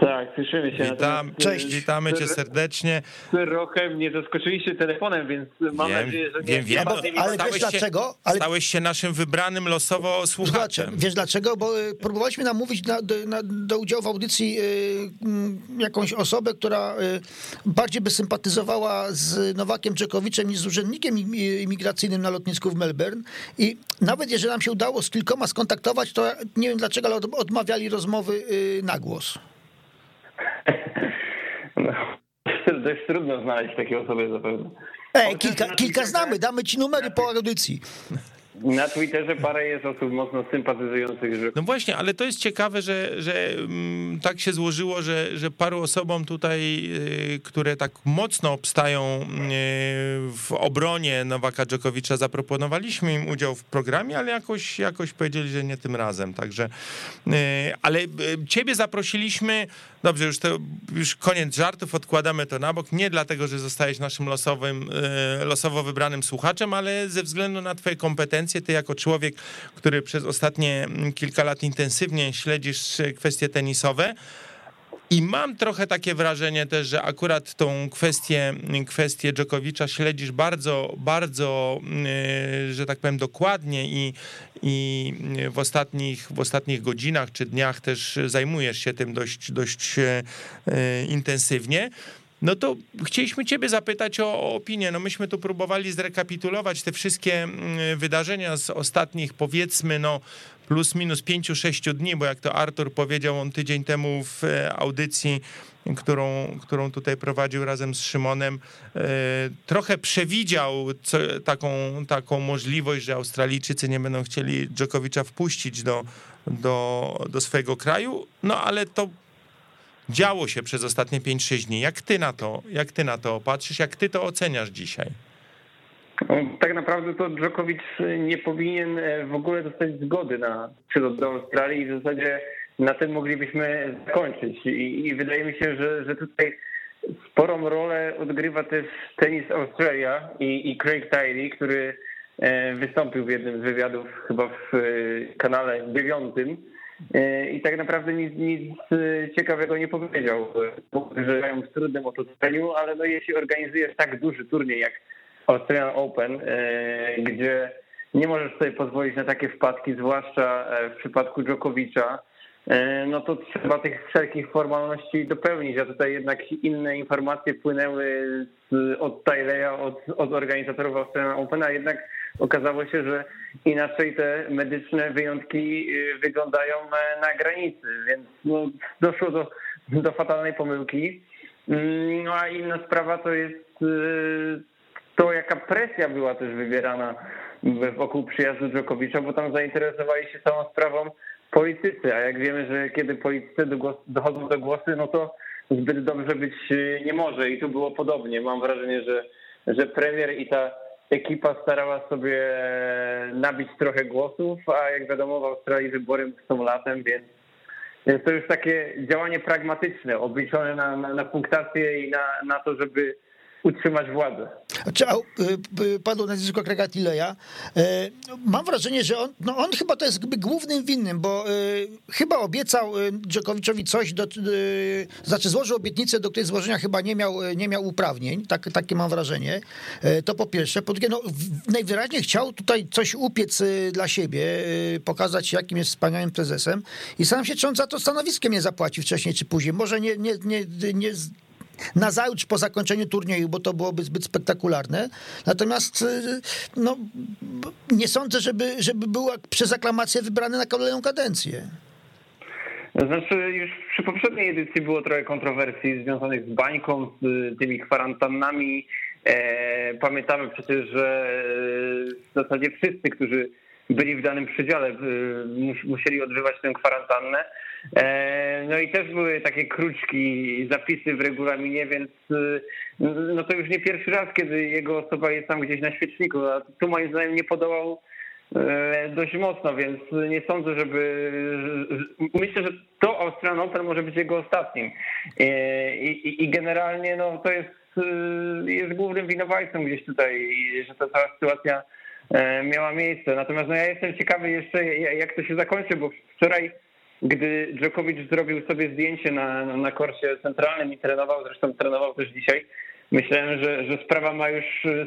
Tak, słyszymy się. Witam, cześć, witamy cię serdecznie. Trochę mnie zaskoczyliście telefonem, więc mam wiem, nadzieję, że nie... Wiem, wiem, ale stałeś wiesz dlaczego? Ale... Stałeś się naszym wybranym losowo słuchaczem. Wiesz dlaczego? Bo y, próbowaliśmy namówić na, do, na, do udziału w audycji y, mm, jakąś osobę, która y, bardziej by sympatyzowała z Nowakiem Czekowiczem niż z urzędnikiem imigracyjnym na lotnisku w Melbourne i nawet jeżeli nam się udało z kilkoma skontaktować, to nie wiem dlaczego, ale odmawiali rozmowy na głos. No, dość trudno znaleźć takie osoby zapewne. Ej, kilka, kilka znamy, damy ci numery po audycji. Na Twitterze parę jest osób mocno sympatyzujących. Że... No właśnie, ale to jest ciekawe, że, że mm, tak się złożyło, że, że paru osobom tutaj, y, które tak mocno obstają y, w obronie Nowaka Dżokowicza, zaproponowaliśmy im udział w programie, ale jakoś, jakoś powiedzieli, że nie tym razem. Także, y, ale ciebie zaprosiliśmy Dobrze, już, to, już koniec żartów, odkładamy to na bok. Nie dlatego, że zostałeś naszym losowym, e, losowo wybranym słuchaczem, ale ze względu na twoje kompetencje, ty jako człowiek, który przez ostatnie kilka lat intensywnie śledzisz kwestie tenisowe, i mam trochę takie wrażenie też, że akurat tą kwestię, kwestię Dżokowicza śledzisz bardzo, bardzo, y, że tak powiem, dokładnie i, i w, ostatnich, w ostatnich godzinach czy dniach też zajmujesz się tym dość, dość y, intensywnie. No to chcieliśmy Ciebie zapytać o, o, opinię. No myśmy tu próbowali zrekapitulować te wszystkie wydarzenia z ostatnich, powiedzmy, no plus minus 5-6 dni, bo jak to Artur powiedział on tydzień temu w e, audycji, którą, którą tutaj prowadził razem z Szymonem, e, trochę przewidział co, taką, taką możliwość, że Australijczycy nie będą chcieli Dżokowicza wpuścić do, do, do swojego kraju, no ale to działo się przez ostatnie 5-6 dni. Jak ty na to, jak ty na to patrzysz, jak ty to oceniasz dzisiaj? Tak naprawdę to Djokovic nie powinien e, w ogóle dostać zgody na przylot do Australii i w zasadzie na tym moglibyśmy zakończyć. I, i wydaje mi się, że, że tutaj sporą rolę odgrywa też tenis Australia i, i Craig Tiley, który e, wystąpił w jednym z wywiadów chyba w e, kanale dziewiątym i tak naprawdę nic, nic ciekawego nie powiedział, że mają w trudnym otoczeniu, ale no jeśli organizujesz tak duży turniej jak Australian Open, e, gdzie nie możesz sobie pozwolić na takie wpadki, zwłaszcza e, w przypadku Dżokowicza, e, no to trzeba tych wszelkich formalności dopełnić, a tutaj jednak inne informacje płynęły z, od Tyleya, od, od organizatorów Australian Open, a jednak okazało się, że inaczej te medyczne wyjątki wyglądają na granicy, więc no, doszło do, do fatalnej pomyłki. Mm, no a inna sprawa to jest to, jaka presja była też wywierana wokół przyjazdu Dżokowicza, bo tam zainteresowali się całą sprawą politycy, a jak wiemy, że kiedy politycy dochodzą do głosy, no to zbyt dobrze być nie może i tu było podobnie. Mam wrażenie, że, że premier i ta ekipa starała sobie nabić trochę głosów, a jak wiadomo w Australii wybory są latem, więc, więc to już takie działanie pragmatyczne, obliczone na, na, na punktację i na, na to, żeby utrzymać władzę. Czy, padło nazwisko Craiga Tilleya. E, mam wrażenie, że on, no on chyba to jest głównym winnym, bo e, chyba obiecał e, Dżokowiczowi coś, do, znaczy złożył obietnicę, do której złożenia chyba nie miał, nie miał uprawnień, tak, takie mam wrażenie. To po pierwsze. Po drugie, no, najwyraźniej chciał tutaj coś upiec dla siebie, pokazać, jakim jest wspaniałym prezesem i sam się, czy on za to stanowiskiem nie zapłaci wcześniej czy później. Może nie, nie, nie, nie nazajutrz po zakończeniu turnieju, bo to byłoby zbyt spektakularne. Natomiast y, no, nie sądzę, żeby, żeby był przez aklamację wybrany na kolejną kadencję. Znaczy, już przy poprzedniej edycji było trochę kontrowersji związanych z bańką, z tymi kwarantannami. E, pamiętamy przecież, że w zasadzie wszyscy, którzy byli w danym przedziale, y, musieli odbywać tę kwarantannę. E, no i też były takie kruczki, zapisy w regulaminie, więc y, no to już nie pierwszy raz, kiedy jego osoba jest tam gdzieś na świeczniku, a tu moim zdaniem nie podołał e, dość mocno, więc nie sądzę, żeby... Myślę, że to Australian Open może być jego ostatnim. E, I, i, i generalnie no, to jest, jest głównym winowajcą gdzieś tutaj, że ta cała sytuacja miała miejsce. Natomiast no, ja jestem ciekawy jeszcze, jak to się zakończy, bo wczoraj gdy Djokovic zrobił sobie zdjęcie na, na korsie centralnym i trenował, zresztą trenował też dzisiaj, myślałem, że, że sprawa ma już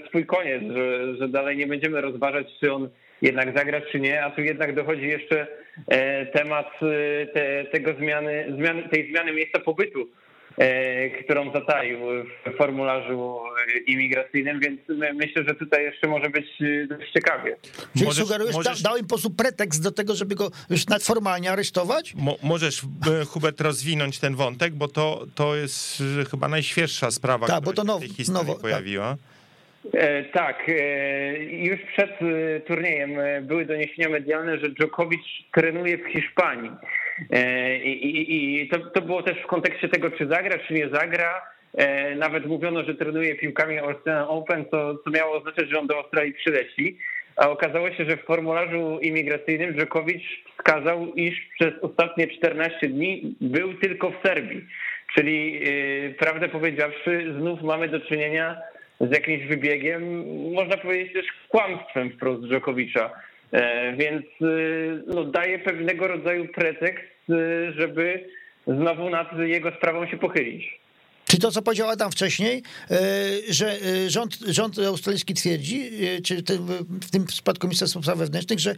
swój koniec, że, że dalej nie będziemy rozważać, czy on jednak zagra, czy nie, a tu jednak dochodzi jeszcze e, temat e, te, tego zmiany, zmiany, tej zmiany miejsca pobytu. E, którą zataił w formularzu imigracyjnym, więc myślę, że tutaj jeszcze może być e, dość ciekawie. Czyli możesz, sugerujesz, możesz... dał im po prostu pretekst do tego, żeby go już formalnie aresztować? Mo możesz, e, Hubert, rozwinąć ten wątek, bo to, to jest chyba najświeższa sprawa, Ta, która bo to now, się w tej historii nowo, tak. pojawiła. Tak. Tak, już przed turniejem były doniesienia medialne, że Djokovic trenuje w Hiszpanii. E, I, to, to było też w kontekście tego, czy zagra, czy nie zagra. E, nawet mówiono, że trenuje piłkami Australian Open, co, co miało oznaczać, że on do Australii przyleci. A okazało się, że w formularzu imigracyjnym Dżokowicz wskazał, iż przez ostatnie 14 dni był tylko w Serbii. Czyli yy, prawdę powiedziawszy, znów mamy do czynienia z jakimś wybiegiem, można powiedzieć też kłamstwem wprost Dżokowicza. E, więc y, no, daje pewnego rodzaju pretekst, y, żeby znowu nad jego sprawą się pochylić. Czy to, co powiedział Adam wcześniej, e, że e, rząd, rząd australijski twierdzi, czy w tym przypadku Ministerstwo Spraw Wewnętrznych, że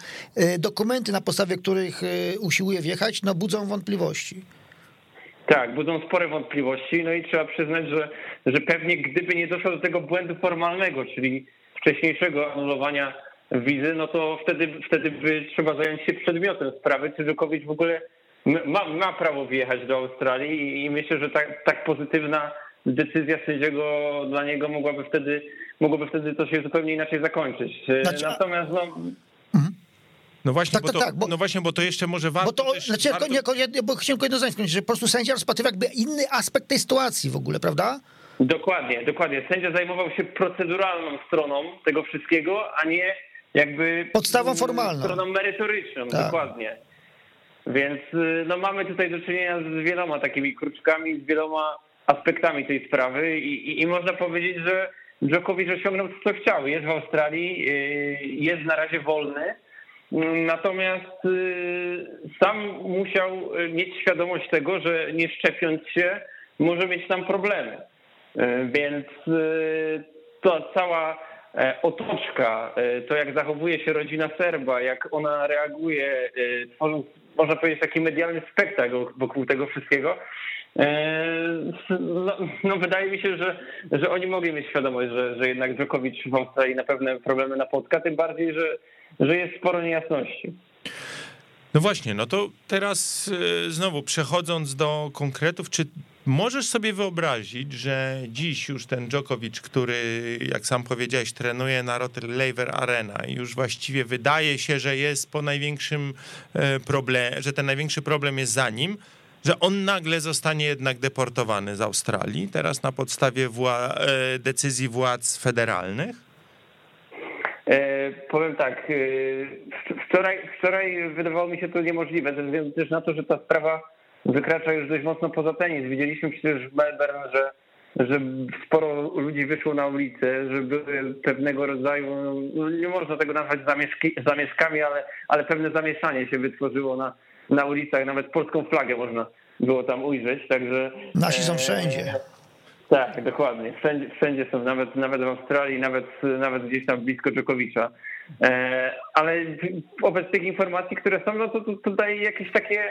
dokumenty, na podstawie których usiłuje wjechać, no, budzą wątpliwości? Tak, budzą spore wątpliwości, no i trzeba przyznać, że, że pewnie gdyby nie doszło do tego błędu formalnego, czyli wcześniejszego anulowania wizy, no to wtedy, wtedy by trzeba zająć się przedmiotem sprawy, czy Dżokowicz w ogóle ma, ma prawo wjechać do Australii i myślę, że tak, tak pozytywna decyzja sędziego dla niego mogłaby wtedy, mogłoby wtedy to się zupełnie inaczej zakończyć. Znaczy, Natomiast no... Mhm. No właśnie, tak, bo tak, to, tak, bo, no właśnie, bo to jeszcze może warto... Bo to, znaczy, warto... Nie, nie, bo chciałem jedno zdanie skończyć, że po prostu sędzia rozpatrywa jakby inny aspekt tej sytuacji w ogóle, prawda? Dokładnie, dokładnie. Sędzia zajmował się proceduralną stroną tego wszystkiego, a nie jakby... Podstawą formalną. Stroną merytoryczną, tak. dokładnie. Więc y, no, mamy tutaj do czynienia z wieloma takimi kruczkami, z wieloma aspektami tej sprawy i, i, i można powiedzieć, że Djokovic osiągnął co chciał. Jest w Australii, y, jest na razie wolny, natomiast y, sam musiał mieć świadomość tego, że nie szczepiąc się może mieć tam problemy. Więc to cała otoczka, e, to jak zachowuje się rodzina Serba, jak ona reaguje, e, tworząc, można powiedzieć, taki medialny spektakl wokół tego wszystkiego, no, no, wydaje mi się, że, że oni mogli mieć świadomość, że, że jednak Dżokowicz w Australii na pewne problemy napotka, tym bardziej, że, że jest sporo niejasności. No właśnie, no to teraz znowu przechodząc do konkretów, czy Możesz sobie wyobrazić, że dziś już ten Djokovic, który, jak sam powiedziałeś, trenuje na Lever Arena i już właściwie wydaje się, że jest po największym e, problemie, że ten największy problem jest za nim, że on nagle zostanie jednak deportowany z Australii, teraz na podstawie wła- e, decyzji władz federalnych? E, powiem tak, e, wczoraj, wczoraj wydawało mi się to niemożliwe, ze względu też na to, że ta sprawa wykracza już dość mocno poza tenis. Widzieliśmy przecież w Melbourne, że, że sporo ludzi wyszło na ulicę, że były pewnego rodzaju, no nie można tego nazwać zamieszki, zamieszkami, ale, ale pewne zamieszanie się wytworzyło na, na ulicach, nawet polską flagę można było tam ujrzeć, także... Nasi są wszędzie. E, tak, dokładnie. Wszędzie, wszędzie są, nawet, nawet w Australii, nawet, nawet gdzieś tam blisko Dżokowicza. E, ale wobec tych informacji, które są, no to, to, to daje jakieś takie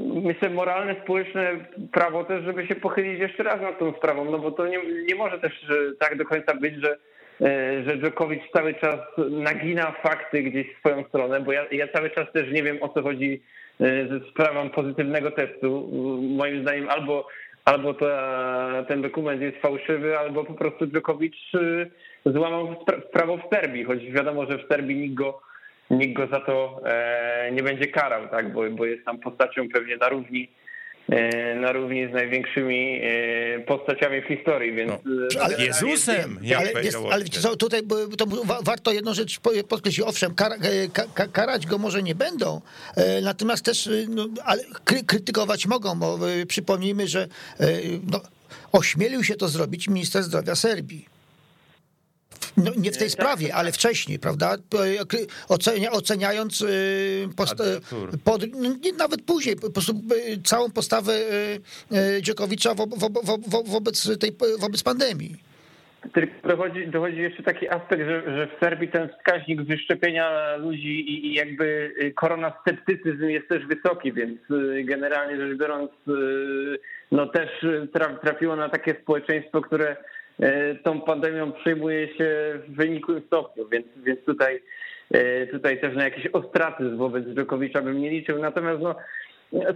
myślę, moralne, społeczne prawo też, żeby się pochylić jeszcze raz nad tą sprawą, no bo to nie, nie może też tak do końca być, że, e, że Dżokowicz cały czas nagina fakty gdzieś w swoją stronę, bo ja, ja cały czas też nie wiem o co chodzi e, ze sprawą pozytywnego testu. Moim zdaniem albo, albo ta, ten dokument jest fałszywy, albo po prostu Dżokowicz e, złamał prawo w Serbii, choć wiadomo, że w Serbii nikt go nikt go za to e, nie będzie karał, tak, bo, bo jest tam postacią pewnie na równi e, na równi z największymi e, postaciami w historii, więc... No, ale Jezusem! Jest, ale, jest, ale co, tutaj to warto jedną rzecz podkreślić. Owszem, kar, karać go może nie będą, natomiast też no, ale krytykować mogą, bo przypomnijmy, że no, ośmielił się to zrobić minister zdrowia Serbii. No, nie w tej sprawie, ale wcześniej, prawda? Ocenia, oceniając y, post, pod, no, nawet później po prostu y, całą postawę y, Dziokowicza wo, wo, wo, wobec, tej, wobec pandemii. Tylko dochodzi, dochodzi jeszcze taki aspekt, że, że w Serbii ten wskaźnik wyszczepienia ludzi i, i jakby koronasceptycyzm jest też wysoki, więc generalnie rzecz biorąc, no też trafiło na takie społeczeństwo, które tą pandemią przejmuje się w wynikłym stopniu, więc, więc tutaj, e, tutaj też na jakiś ostracyzm wobec Dżokowicza bym nie liczył. Natomiast no,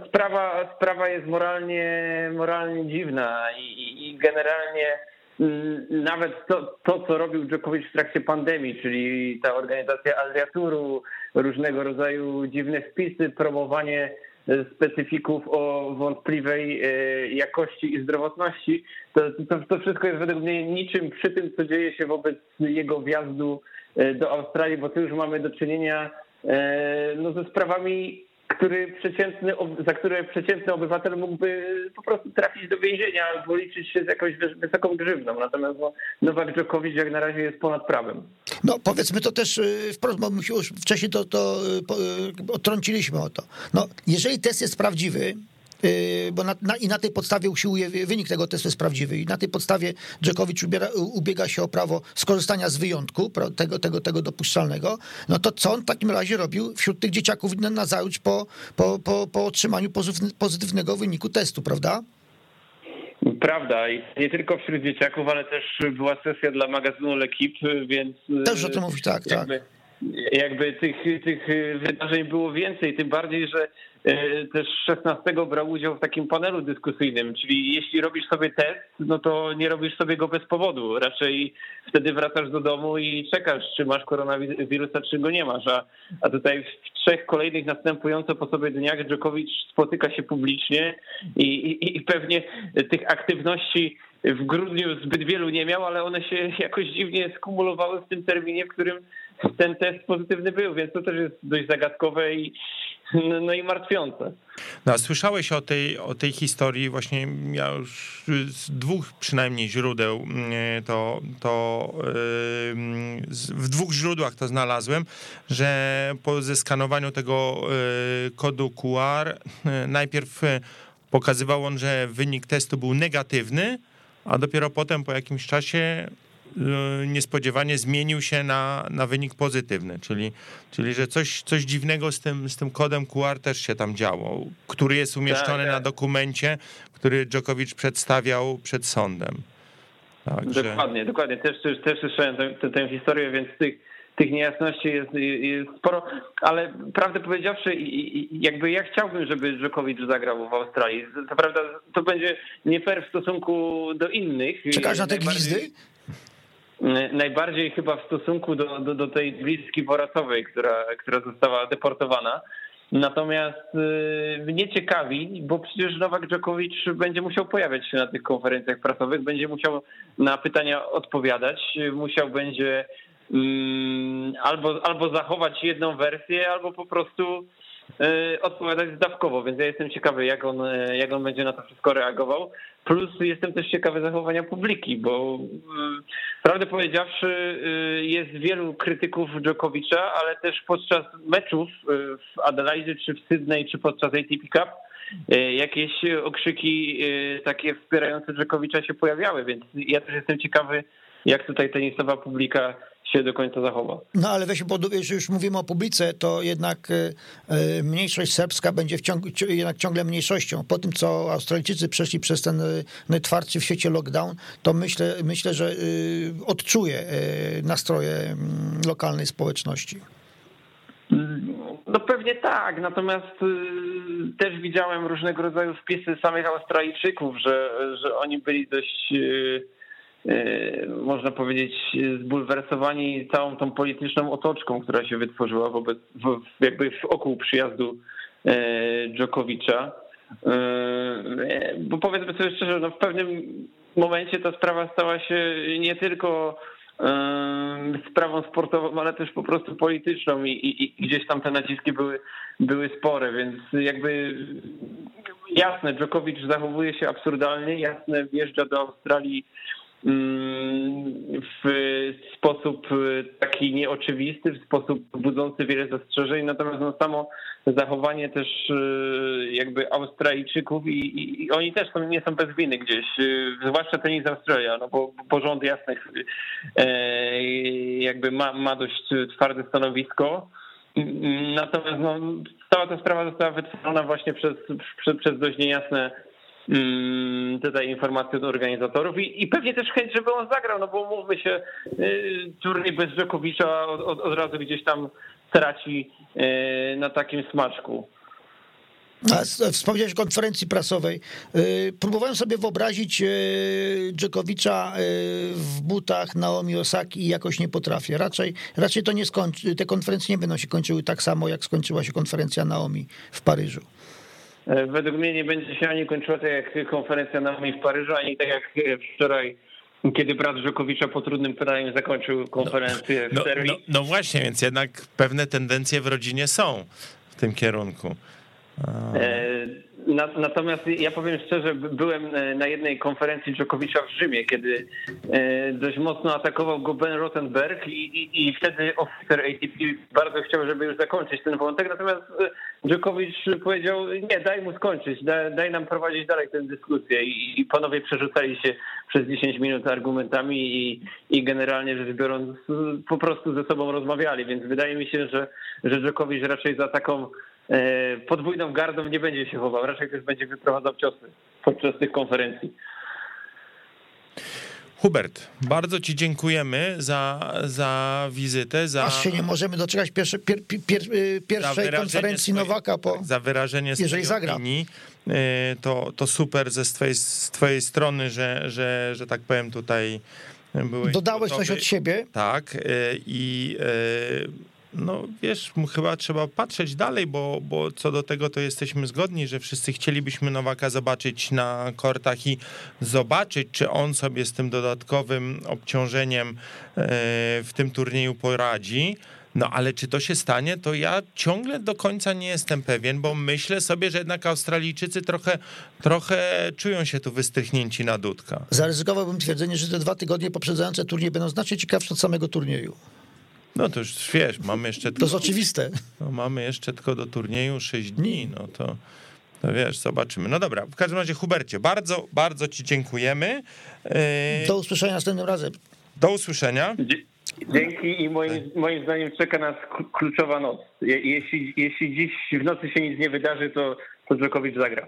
sprawa, sprawa jest moralnie, moralnie dziwna i, i generalnie mm, nawet to, to, co robił Dżokowicz w trakcie pandemii, czyli ta organizacja Adriaturu, różnego rodzaju dziwne wpisy, promowanie specyfików o wątpliwej e, jakości i zdrowotności, to, to, to wszystko jest według mnie niczym przy tym, co dzieje się wobec jego wjazdu e, do Australii, bo tu już mamy do czynienia e, no, ze sprawami który przeciętny, za które przeciętny obywatel mógłby po prostu trafić do więzienia albo liczyć się z jakąś wysoką grzywną. Natomiast no, Nowak Dżokowicz jak na razie jest ponad prawem. No powiedzmy to też y, wprost, bo już wcześniej to, to y, y, odtrąciliśmy o to. No, jeżeli test jest prawdziwy, bo na, na, i na tej podstawie usiłuje, wynik tego testu jest prawdziwy i na tej podstawie Dżekowicz ubiera, ubiega się o prawo skorzystania z wyjątku tego, tego, tego dopuszczalnego, no to co on w takim razie robił wśród tych dzieciaków na zajutrz po, po, po, po otrzymaniu pozytywnego wyniku testu, prawda? Prawda i nie tylko wśród dzieciaków, ale też była sesja dla magazynu L'Equipe, więc... Też o tym mówić, tak, tak. jakby, tak. Jakby tych, tych wydarzeń było więcej, tym bardziej, że też 16 brał udział w takim panelu dyskusyjnym, czyli jeśli robisz sobie test, no to nie robisz sobie go bez powodu. Raczej wtedy wracasz do domu i czekasz, czy masz koronawirusa, czy go nie masz. A, a tutaj w trzech kolejnych następująco po sobie dniach Dżokowicz spotyka się publicznie i, i, i pewnie tych aktywności w grudniu zbyt wielu nie miał, ale one się jakoś dziwnie skumulowały w tym terminie, w którym ten test pozytywny był, więc to też jest dość zagadkowe i, no, no i martwiące. No, a słyszałeś o tej, o tej historii, właśnie ja już z dwóch przynajmniej źródeł mm, to, to w dwóch źródłach to znalazłem, że po zeskanowaniu tego y, kodu QR y, najpierw pokazywał on, że wynik testu był negatywny, a dopiero potem po jakimś czasie Y, niespodziewanie zmienił się na, na wynik pozytywny, czyli, czyli że coś, coś dziwnego z tym, z tym kodem QR też się tam działo, który jest umieszczony tak, na tak. dokumencie, który Dżokowicz przedstawiał przed sądem. Także... Dokładnie, dokładnie. Też, też, też słyszałem tę, tę, tę historię, więc tych, tych niejasności jest, jest sporo, ale prawdę powiedziawszy, jakby ja chciałbym, żeby Djokovic zagrał w Australii. To prawda, to będzie nie fair w stosunku do innych. Czekasz na te gwizdy? Najbardziej chyba w stosunku do, do, do tej bliski Boracowej, która, która została deportowana. Natomiast y, mnie ciekawi, bo przecież Nowak Djokovic będzie musiał pojawiać się na tych konferencjach prasowych, będzie musiał na pytania odpowiadać, musiał będzie mm, albo, albo zachować jedną wersję, albo po prostu odpowiadać zdawkowo, więc ja jestem ciekawy, jak on, jak on będzie na to wszystko reagował. Plus jestem też ciekawy zachowania publiki, bo y, prawdę powiedziawszy, jest wielu krytyków Dżokowicza, ale też podczas meczów w Adelaide, czy w Sydney, czy podczas ATP Cup jakieś okrzyki takie wspierające Dżokowicza się pojawiały, więc ja też jestem ciekawy, jak tutaj tenisowa publika się do końca zachowa. No ale weźmy pod uwagę, że już mówimy o publice, to jednak e, e, mniejszość serbska będzie w ciągu, jednak ciągle mniejszością. Po tym, co Australijczycy przeszli przez ten najtwardszy w świecie lockdown, to myślę, myślę że odczuje nastroje mm, lokalnej społeczności. No pewnie tak, natomiast też widziałem różnego rodzaju wpisy samych Australijczyków, że, że oni byli dość można powiedzieć, zbulwersowani całą tą polityczną otoczką, która się wytworzyła wobec, jakby wokół przyjazdu e, Dżokowicza. E, bo powiedzmy sobie szczerze, no w pewnym momencie ta sprawa stała się nie tylko sprawą sportową, ale też po prostu polityczną i, i, i, gdzieś tam te naciski były, były spore, więc jakby jasne, Dżokowicz zachowuje się absurdalnie, jasne, wjeżdża do Australii w sposób e, taki nieoczywisty, w sposób budzący wiele zastrzeżeń, natomiast no samo zachowanie też e, jakby Australijczyków i, i, oni też są, nie są bez winy gdzieś, e, zwłaszcza tenis Australia, no bo porząd jasnych jakby ma, ma dość twarde stanowisko. Natomiast no, cała ta sprawa została wytworzona właśnie przez, przez, przez dość niejasne Mm, tutaj informacje od organizatorów i, i pewnie też chęć, żeby on zagrał, no bo mówmy się, y, turniej bez Dżokowicza od, od, od razu gdzieś tam traci y, na takim smaczku. A wspomniałeś o konferencji prasowej. Y, próbowałem sobie wyobrazić Dżokowicza w butach Naomi Osaki i jakoś nie potrafię. Raczej, raczej to nie skończy, te konferencje nie będą się kończyły tak samo, jak skończyła się konferencja Naomi w Paryżu. E, według mnie nie będzie się ani kończyła tak jak konferencja na w Paryżu, ani tak jak wczoraj kiedy brat Żukowicza po trudnym pytaniu zakończył konferencję no, w Serbii. No, no, właśnie, więc jednak pewne tendencje w rodzinie są w tym kierunku. E, natomiast ja powiem szczerze, byłem e, na jednej konferencji Dżokowicza w Rzymie, kiedy e, dość mocno atakował go Ben Rottenberg i, i, i wtedy oficer ATP bardzo chciał, żeby już zakończyć ten wątek, natomiast Dżokowicz powiedział, nie, daj mu skończyć, daj, daj nam prowadzić dalej tę dyskusję. I, i panowie przerzucali się przez 10 minut argumentami i, i generalnie rzecz biorąc po prostu ze sobą rozmawiali, więc wydaje mi się, że, że Dżokowicz raczej za taką podwójną gardą nie będzie się chował, raczej też będzie wyprowadzał ciosy podczas tych konferencji. Hubert, bardzo Ci dziękujemy za, za wizytę. Za, Aż się nie możemy doczekać pierwsze, pier, pier, y, pierwszej konferencji swojej, Nowaka, po, za wyrażenie jeżeli zagra. Opinii. Y, to, to super ze z twojej, z twojej strony, że, że, że tak powiem tutaj byłeś Dodałeś gotowy. coś od siebie. Tak y, i no wiesz, chyba trzeba patrzeć dalej, bo, bo co do tego to jesteśmy zgodni, że wszyscy chcielibyśmy Nowaka zobaczyć na kortach i zobaczyć, czy on sobie z tym dodatkowym obciążeniem e, w tym turnieju poradzi. No ale czy to się stanie, to ja ciągle do końca nie jestem pewien, bo myślę sobie, że jednak Australijczycy trochę, trochę czują się tu wystrychnięci na dudka. Zaryzykowałbym twierdzenie, że te dwa tygodnie poprzedzające turniej będą znacznie ciekawsze od samego turnieju. No to już wiesz, mamy jeszcze... To jest oczywiste. No, mamy jeszcze tylko do turnieju 6 dni, no to... To wiesz, zobaczymy. No dobra, w każdym razie Hubercie, bardzo, bardzo ci dziękujemy. Do usłyszenia następnym razem. Do usłyszenia. Dzięki i moim, moim zdaniem czeka nas kluczowa noc. Jeśli, jeśli dziś w nocy się nic nie wydarzy, to, to Dżokowicz zagra.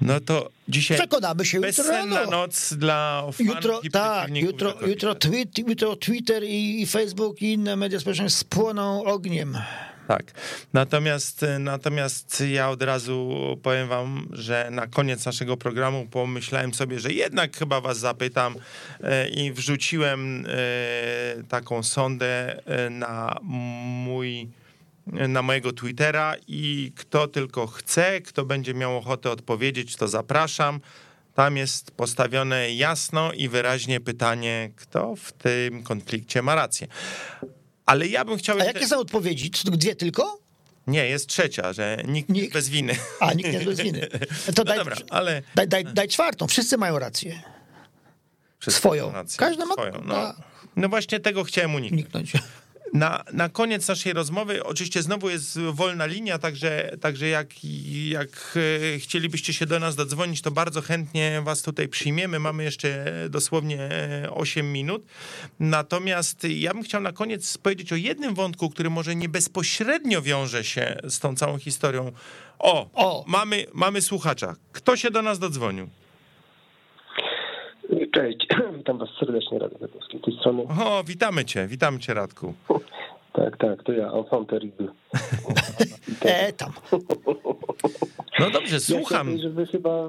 No to dzisiaj Przekonamy się jutro bezsenna noc dla fanów Jutro, i tak, jutro, jutro, tweet, jutro Twitter i, Facebook i inne media społeczne spłoną ogniem. Tak. Natomiast, natomiast ja od razu powiem wam, że na koniec naszego programu pomyślałem sobie, że jednak chyba was zapytam e, i wrzuciłem e, taką sondę e, na mój na mojego Twittera i kto tylko chce, kto będzie miał ochotę odpowiedzieć, to zapraszam. Tam jest postawione jasno i wyraźnie pytanie, kto w tym konflikcie ma rację. Ale ja bym chciał... A jakie są odpowiedzi? Dwie tylko? Nie, jest trzecia, że nikt, Nikt. bez winy. A, nikt nie jest bez winy. To No daj, dobra, ale daj, daj, daj czwartą. Wszyscy mają rację. Wszyscy swoją. mają rację. Każdy ma- swoją. No, no właśnie tego chciałem uniknąć. Uniknąć. Na, na koniec naszej rozmowy, oczywiście znowu jest wolna linia, także, także jak, jak e, chcielibyście się do nas dodzwonić, to bardzo chętnie was tutaj przyjmiemy. Mamy jeszcze dosłownie e, 8 minut. Natomiast ja bym chciał na koniec powiedzieć o jednym wątku, który może nie bezpośrednio wiąże się z tą całą historią. O, O. Mamy, mamy słuchacza. Kto się do nas dodzwonił? Cześć, witam was serdecznie, Radek Wadowski z tej strony. O, witamy cię, witamy cię Radku. Tak, tak, to ja, enfant terrible. E, tam. No dobrze, Ja słucham. że wy chyba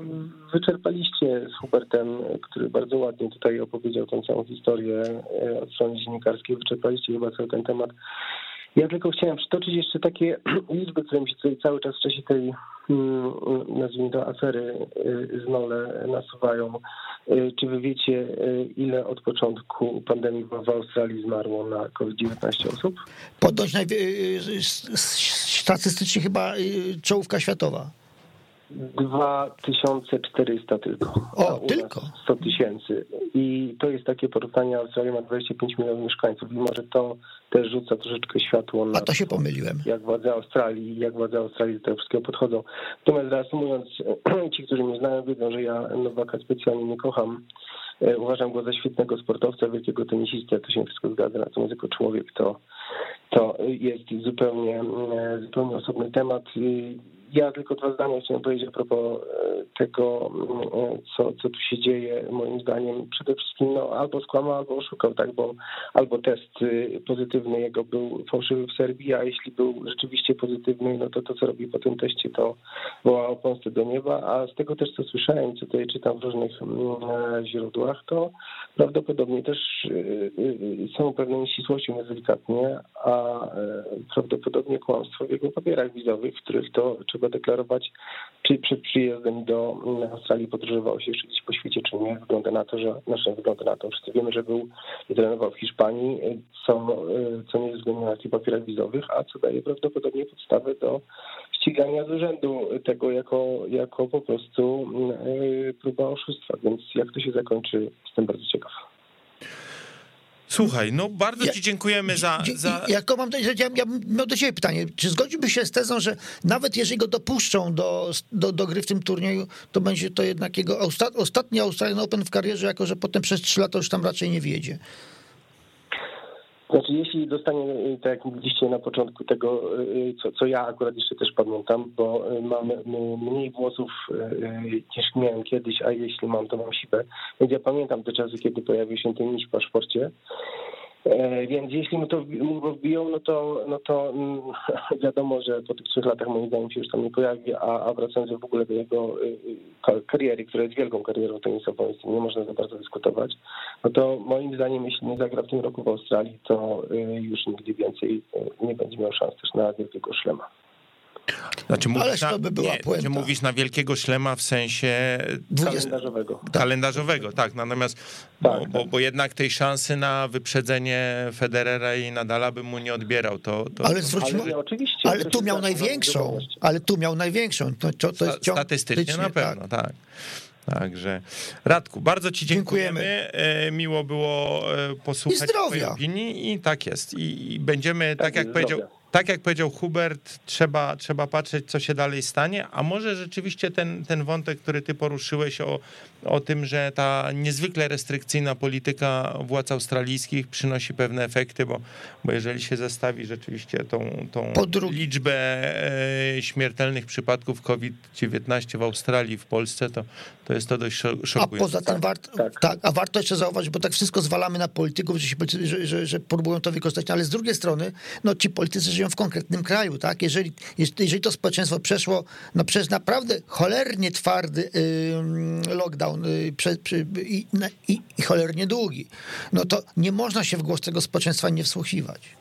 wyczerpaliście z Hubertem, który bardzo ładnie tutaj opowiedział tę całą historię e, od strony dziennikarskiej, wyczerpaliście chyba cały ten temat. Ja tylko chciałem przytoczyć jeszcze takie liczby, które mi się tutaj cały czas w czasie tej, mm, nazwijmy to, afery y, z Nole nasuwają. Y, Czy wy wiecie, y, ile od początku pandemii w Australii zmarło na COVID-19 osób? S- statystycznie chyba czołówka światowa. 2400 tylko. O, tylko? 100 tysięcy. I to jest takie porównanie, Australia ma 25 milionów mieszkańców i może to też rzuca troszeczkę światło na A to się pomyliłem. jak władze Australii, jak władze Australii do tego wszystkiego podchodzą. Natomiast reasumując, ci, którzy mnie znają, wiedzą, że ja Nowaka specjalnie nie kocham. E, Uważam go za świetnego sportowca, wielkiego tenisistę, to się wszystko zgadza, natomiast jako człowiek to, to jest zupełnie, e, zupełnie osobny temat. Ja tylko dwa zdania chciałem powiedzieć a propos e, tego, co, co tu się dzieje. Moim zdaniem przede wszystkim no, albo skłamał, albo oszukał, tak, bo albo test y, pozytywny jego był fałszywy w Serbii, a jeśli był rzeczywiście pozytywny, no to to, co robi po tym teście, to wołało pomstę do nieba, a z tego też, co słyszałem, co tutaj czytam w różnych mm, e, źródłach, to prawdopodobnie też y, y, są pewne nieścisłości, mówiąc delikatnie, a e, prawdopodobnie kłamstwo w jego papierach wizowych, w których to trzeba deklarować, czy przed przyjazdem do mm, Australii podróżował się gdzieś po świecie, czy nie. Wygląda na to, że, znaczy wygląda na to, wszyscy wiemy, że był i trenował w Hiszpanii, y, co, y, co nie jest względne na tych papierach wizowych, a co daje prawdopodobnie podstawę do ścigania z urzędu tego jako, jako po prostu y, próba oszustwa. Więc jak to się zakończy, jestem bardzo ciekaw. Słuchaj, no bardzo Ja- ci dziękujemy za... Za... Jako mam, do- ja, miał do ciebie pytanie. Czy zgodziłbyś się z tezą, że nawet jeżeli go dopuszczą do, do, do gry w tym turnieju, to będzie to jednak jego osta, ostatni Australian Open w karierze, jako że potem przez trzy lata już tam raczej nie wjedzie? Znaczy, jeśli dostanie, y, tak jak mówiliście na początku tego, y, co, co ja akurat jeszcze też pamiętam, bo y, mam y, mniej włosów y, niż miałem kiedyś, a jeśli mam, to mam sibę. Więc ja pamiętam te czasy, kiedy pojawił się ten niś w paszporcie. E, Więc jeśli mu to wbiją, no to, no to mm, wiadomo, że po tych trzech latach moim zdaniem się już tam nie pojawi, a, a wracając w ogóle do jego y, y, ka- kariery, która jest wielką karierą tenisową, tym nie można za bardzo dyskutować, no to moim zdaniem, jeśli nie zagra w tym roku w Australii, to y, już nigdy więcej nie będzie miał szans też na wielkiego szlema. Znaczy, mówisz Ależ to by była nie, puenta. Mówisz na wielkiego szlema w sensie Kalendarzowego. kalendarzowego, tak. Natomiast, bo, Tak, bo, tak. bo jednak tej szansy na wyprzedzenie Federera i Nadala bym mu nie odbierał. To, to, Ale to zwróćmy, Ale oczywiście. ale tu miał największą, ale tu miał największą. To, to, to jest ciąg- statystycznie na tak. pewno, tak. Także Radku, bardzo Ci dziękujemy. Dziękujemy. E, Miło było e, posłuchać I zdrowia. Twojej opinii i tak jest. I, będziemy, tak, Tak jak jest, powiedział, zdrowia. Tak jak powiedział Hubert, trzeba, trzeba patrzeć, co się dalej stanie, a może rzeczywiście ten, ten wątek, który ty poruszyłeś o, o tym, że ta niezwykle restrykcyjna polityka władz australijskich przynosi pewne efekty, bo, bo jeżeli się zestawi rzeczywiście tą, tą liczbę e, śmiertelnych przypadków COVID-19 w Australii, w Polsce, to, to jest to dość szokujące. A poza tym tak, warto, tak. tak. a warto jeszcze zauważyć, bo tak wszystko zwalamy na polityków, że, się, że, że, że próbują to wykorzystać, ale z drugiej strony, no ci politycy żyją w konkretnym kraju, tak? Jeżeli, jeżeli to społeczeństwo przeszło no, przez naprawdę cholernie twardy yy, lockdown prze, przy, i, i, i cholernie długi, no to nie można się w głos tego społeczeństwa nie wsłuchiwać.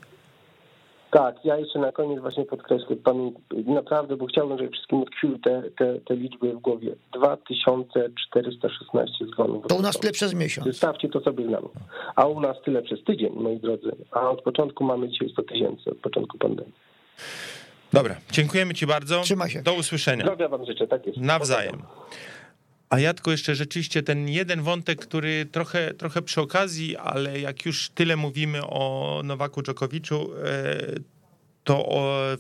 Tak, ja jeszcze na koniec właśnie podkreślę, pamięć, naprawdę, bo chciałbym, żeby wszystkim utkwiły te, te, te liczby w głowie. 2416 zgonów. To u nas tyle przez miesiąc. Wystawcie to sobie na A u nas tyle przez tydzień, moi drodzy. A od początku mamy dzisiaj 100 tysięcy, od początku pandemii. Dobra, dziękujemy Ci bardzo. Trzyma się. Do usłyszenia. Zdrowia Wam życzę, tak jest. Nawzajem. A Jadko, jeszcze rzeczywiście ten jeden wątek, który trochę, trochę przy okazji, ale jak już tyle mówimy o Nowaku Dżokowiczu, e, to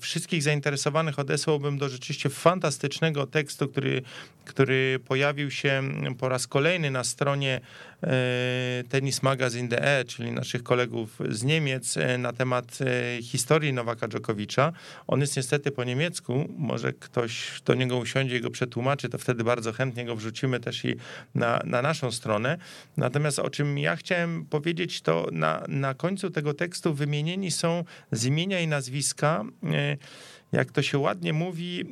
wszystkich zainteresowanych odesłałbym do rzeczywiście fantastycznego tekstu, który, który pojawił się po raz kolejny na stronie Tennis Magazine DE, czyli naszych kolegów z Niemiec, e, na temat e, historii Nowaka Dżokowicza. On jest niestety po niemiecku, może ktoś do niego usiądzie i go przetłumaczy, to wtedy bardzo chętnie go wrzucimy też i na, na naszą stronę. Natomiast o czym ja chciałem powiedzieć, to na, na końcu tego tekstu wymienieni są z imienia i nazwiska, jak to się ładnie mówi,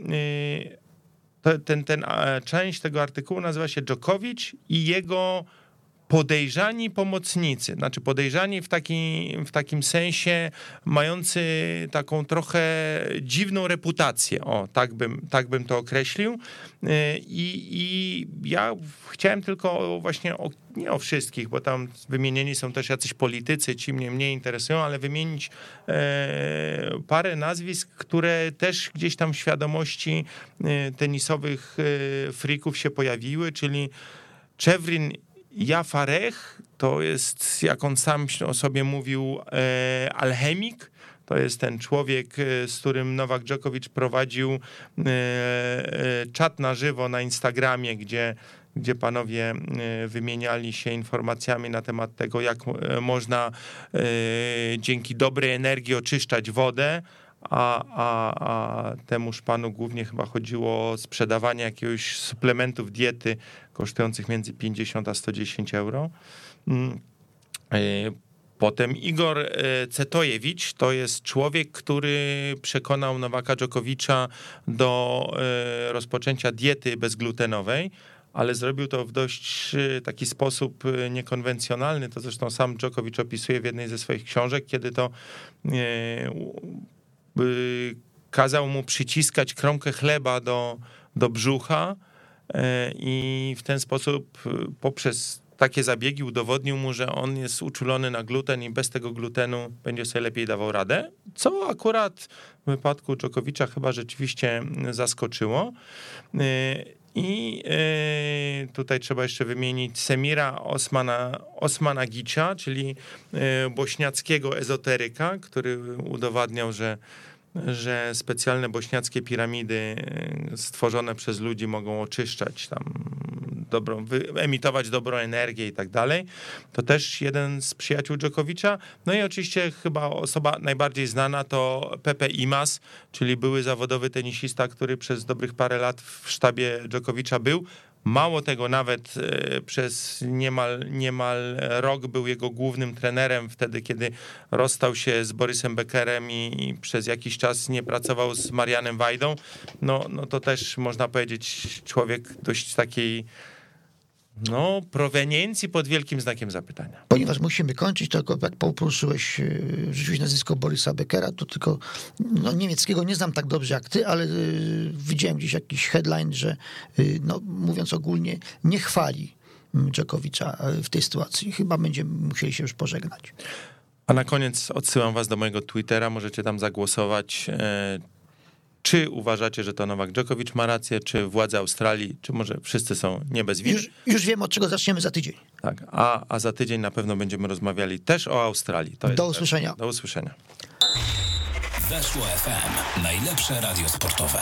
ten, ten, część tego artykułu nazywa się Dżokowicz i jego podejrzani pomocnicy, znaczy podejrzani w, taki, w takim sensie mający taką trochę dziwną reputację, o, tak bym, tak bym to określił. Y, I, I ja chciałem tylko właśnie o, nie o wszystkich, bo tam wymienieni są też jacyś politycy, ci mnie mniej interesują, ale wymienić e, parę nazwisk, które też gdzieś tam w świadomości e, tenisowych e, frików się pojawiły, czyli Czewrin Jafarech to jest, jak on sam o sobie mówił, e, alchemik. To jest ten człowiek, e, z którym Nowak Dżokowicz prowadził e, czat na żywo na Instagramie, gdzie, gdzie panowie wymieniali się informacjami na temat tego, jak można dzięki dobrej energii oczyszczać wodę a, a, a temuż panu głównie chyba chodziło o sprzedawanie jakiegoś suplementów diety kosztujących między 50 a 110 euro. Mm. E, potem Igor e, Cetojewicz to jest człowiek, który przekonał Nowaka Dżokowicza do e, rozpoczęcia diety bezglutenowej ale zrobił to w dość taki sposób niekonwencjonalny. To zresztą sam Dżokowicz opisuje w jednej ze swoich książek, kiedy to kazał mu przyciskać kromkę chleba do, do brzucha i w ten sposób e, poprzez takie zabiegi udowodnił mu, że on jest uczulony na gluten i bez tego glutenu będzie sobie lepiej dawał radę, co akurat w wypadku Dżokowicza chyba rzeczywiście zaskoczyło. E, I tutaj trzeba jeszcze wymienić Semira Osmana, Osmanagicia, czyli bośniackiego ezoteryka, który udowadniał, że że specjalne bośniackie piramidy e, stworzone przez ludzi mogą oczyszczać tam dobrą, emitować dobrą energię i tak dalej. To też jeden z przyjaciół Dżokowicza. No i oczywiście chyba osoba najbardziej znana to Pepe Imas, czyli były zawodowy tenisista, który przez dobrych parę lat w sztabie Dżokowicza był. Mało tego, nawet e, przez niemal, niemal rok był jego głównym trenerem, wtedy kiedy rozstał się z Borysem Beckerem i przez jakiś czas nie pracował z Marianem Wajdą. No, no to też można powiedzieć człowiek dość takiej no, proweniencji pod wielkim znakiem zapytania. Ponieważ musimy kończyć, to jak poruszyłeś, e, rzuciłeś nazwisko Borysa Beckera, to tylko no, niemieckiego nie znam tak dobrze jak ty, ale y, widziałem gdzieś jakiś headline, że y, no, mówiąc ogólnie, nie chwali Dżokowicza w tej sytuacji. Chyba będziemy musieli się już pożegnać. A na koniec odsyłam was do mojego Twittera, możecie tam zagłosować, czy uważacie, że to Nowak Dżokowicz ma rację, czy władze Australii, czy może wszyscy są nie bez winy? Już, już wiem, od czego zaczniemy za tydzień. Tak, a, a za tydzień na pewno będziemy rozmawiali też o Australii. do usłyszenia. Do usłyszenia. Weszło FM. Najlepsze radio sportowe.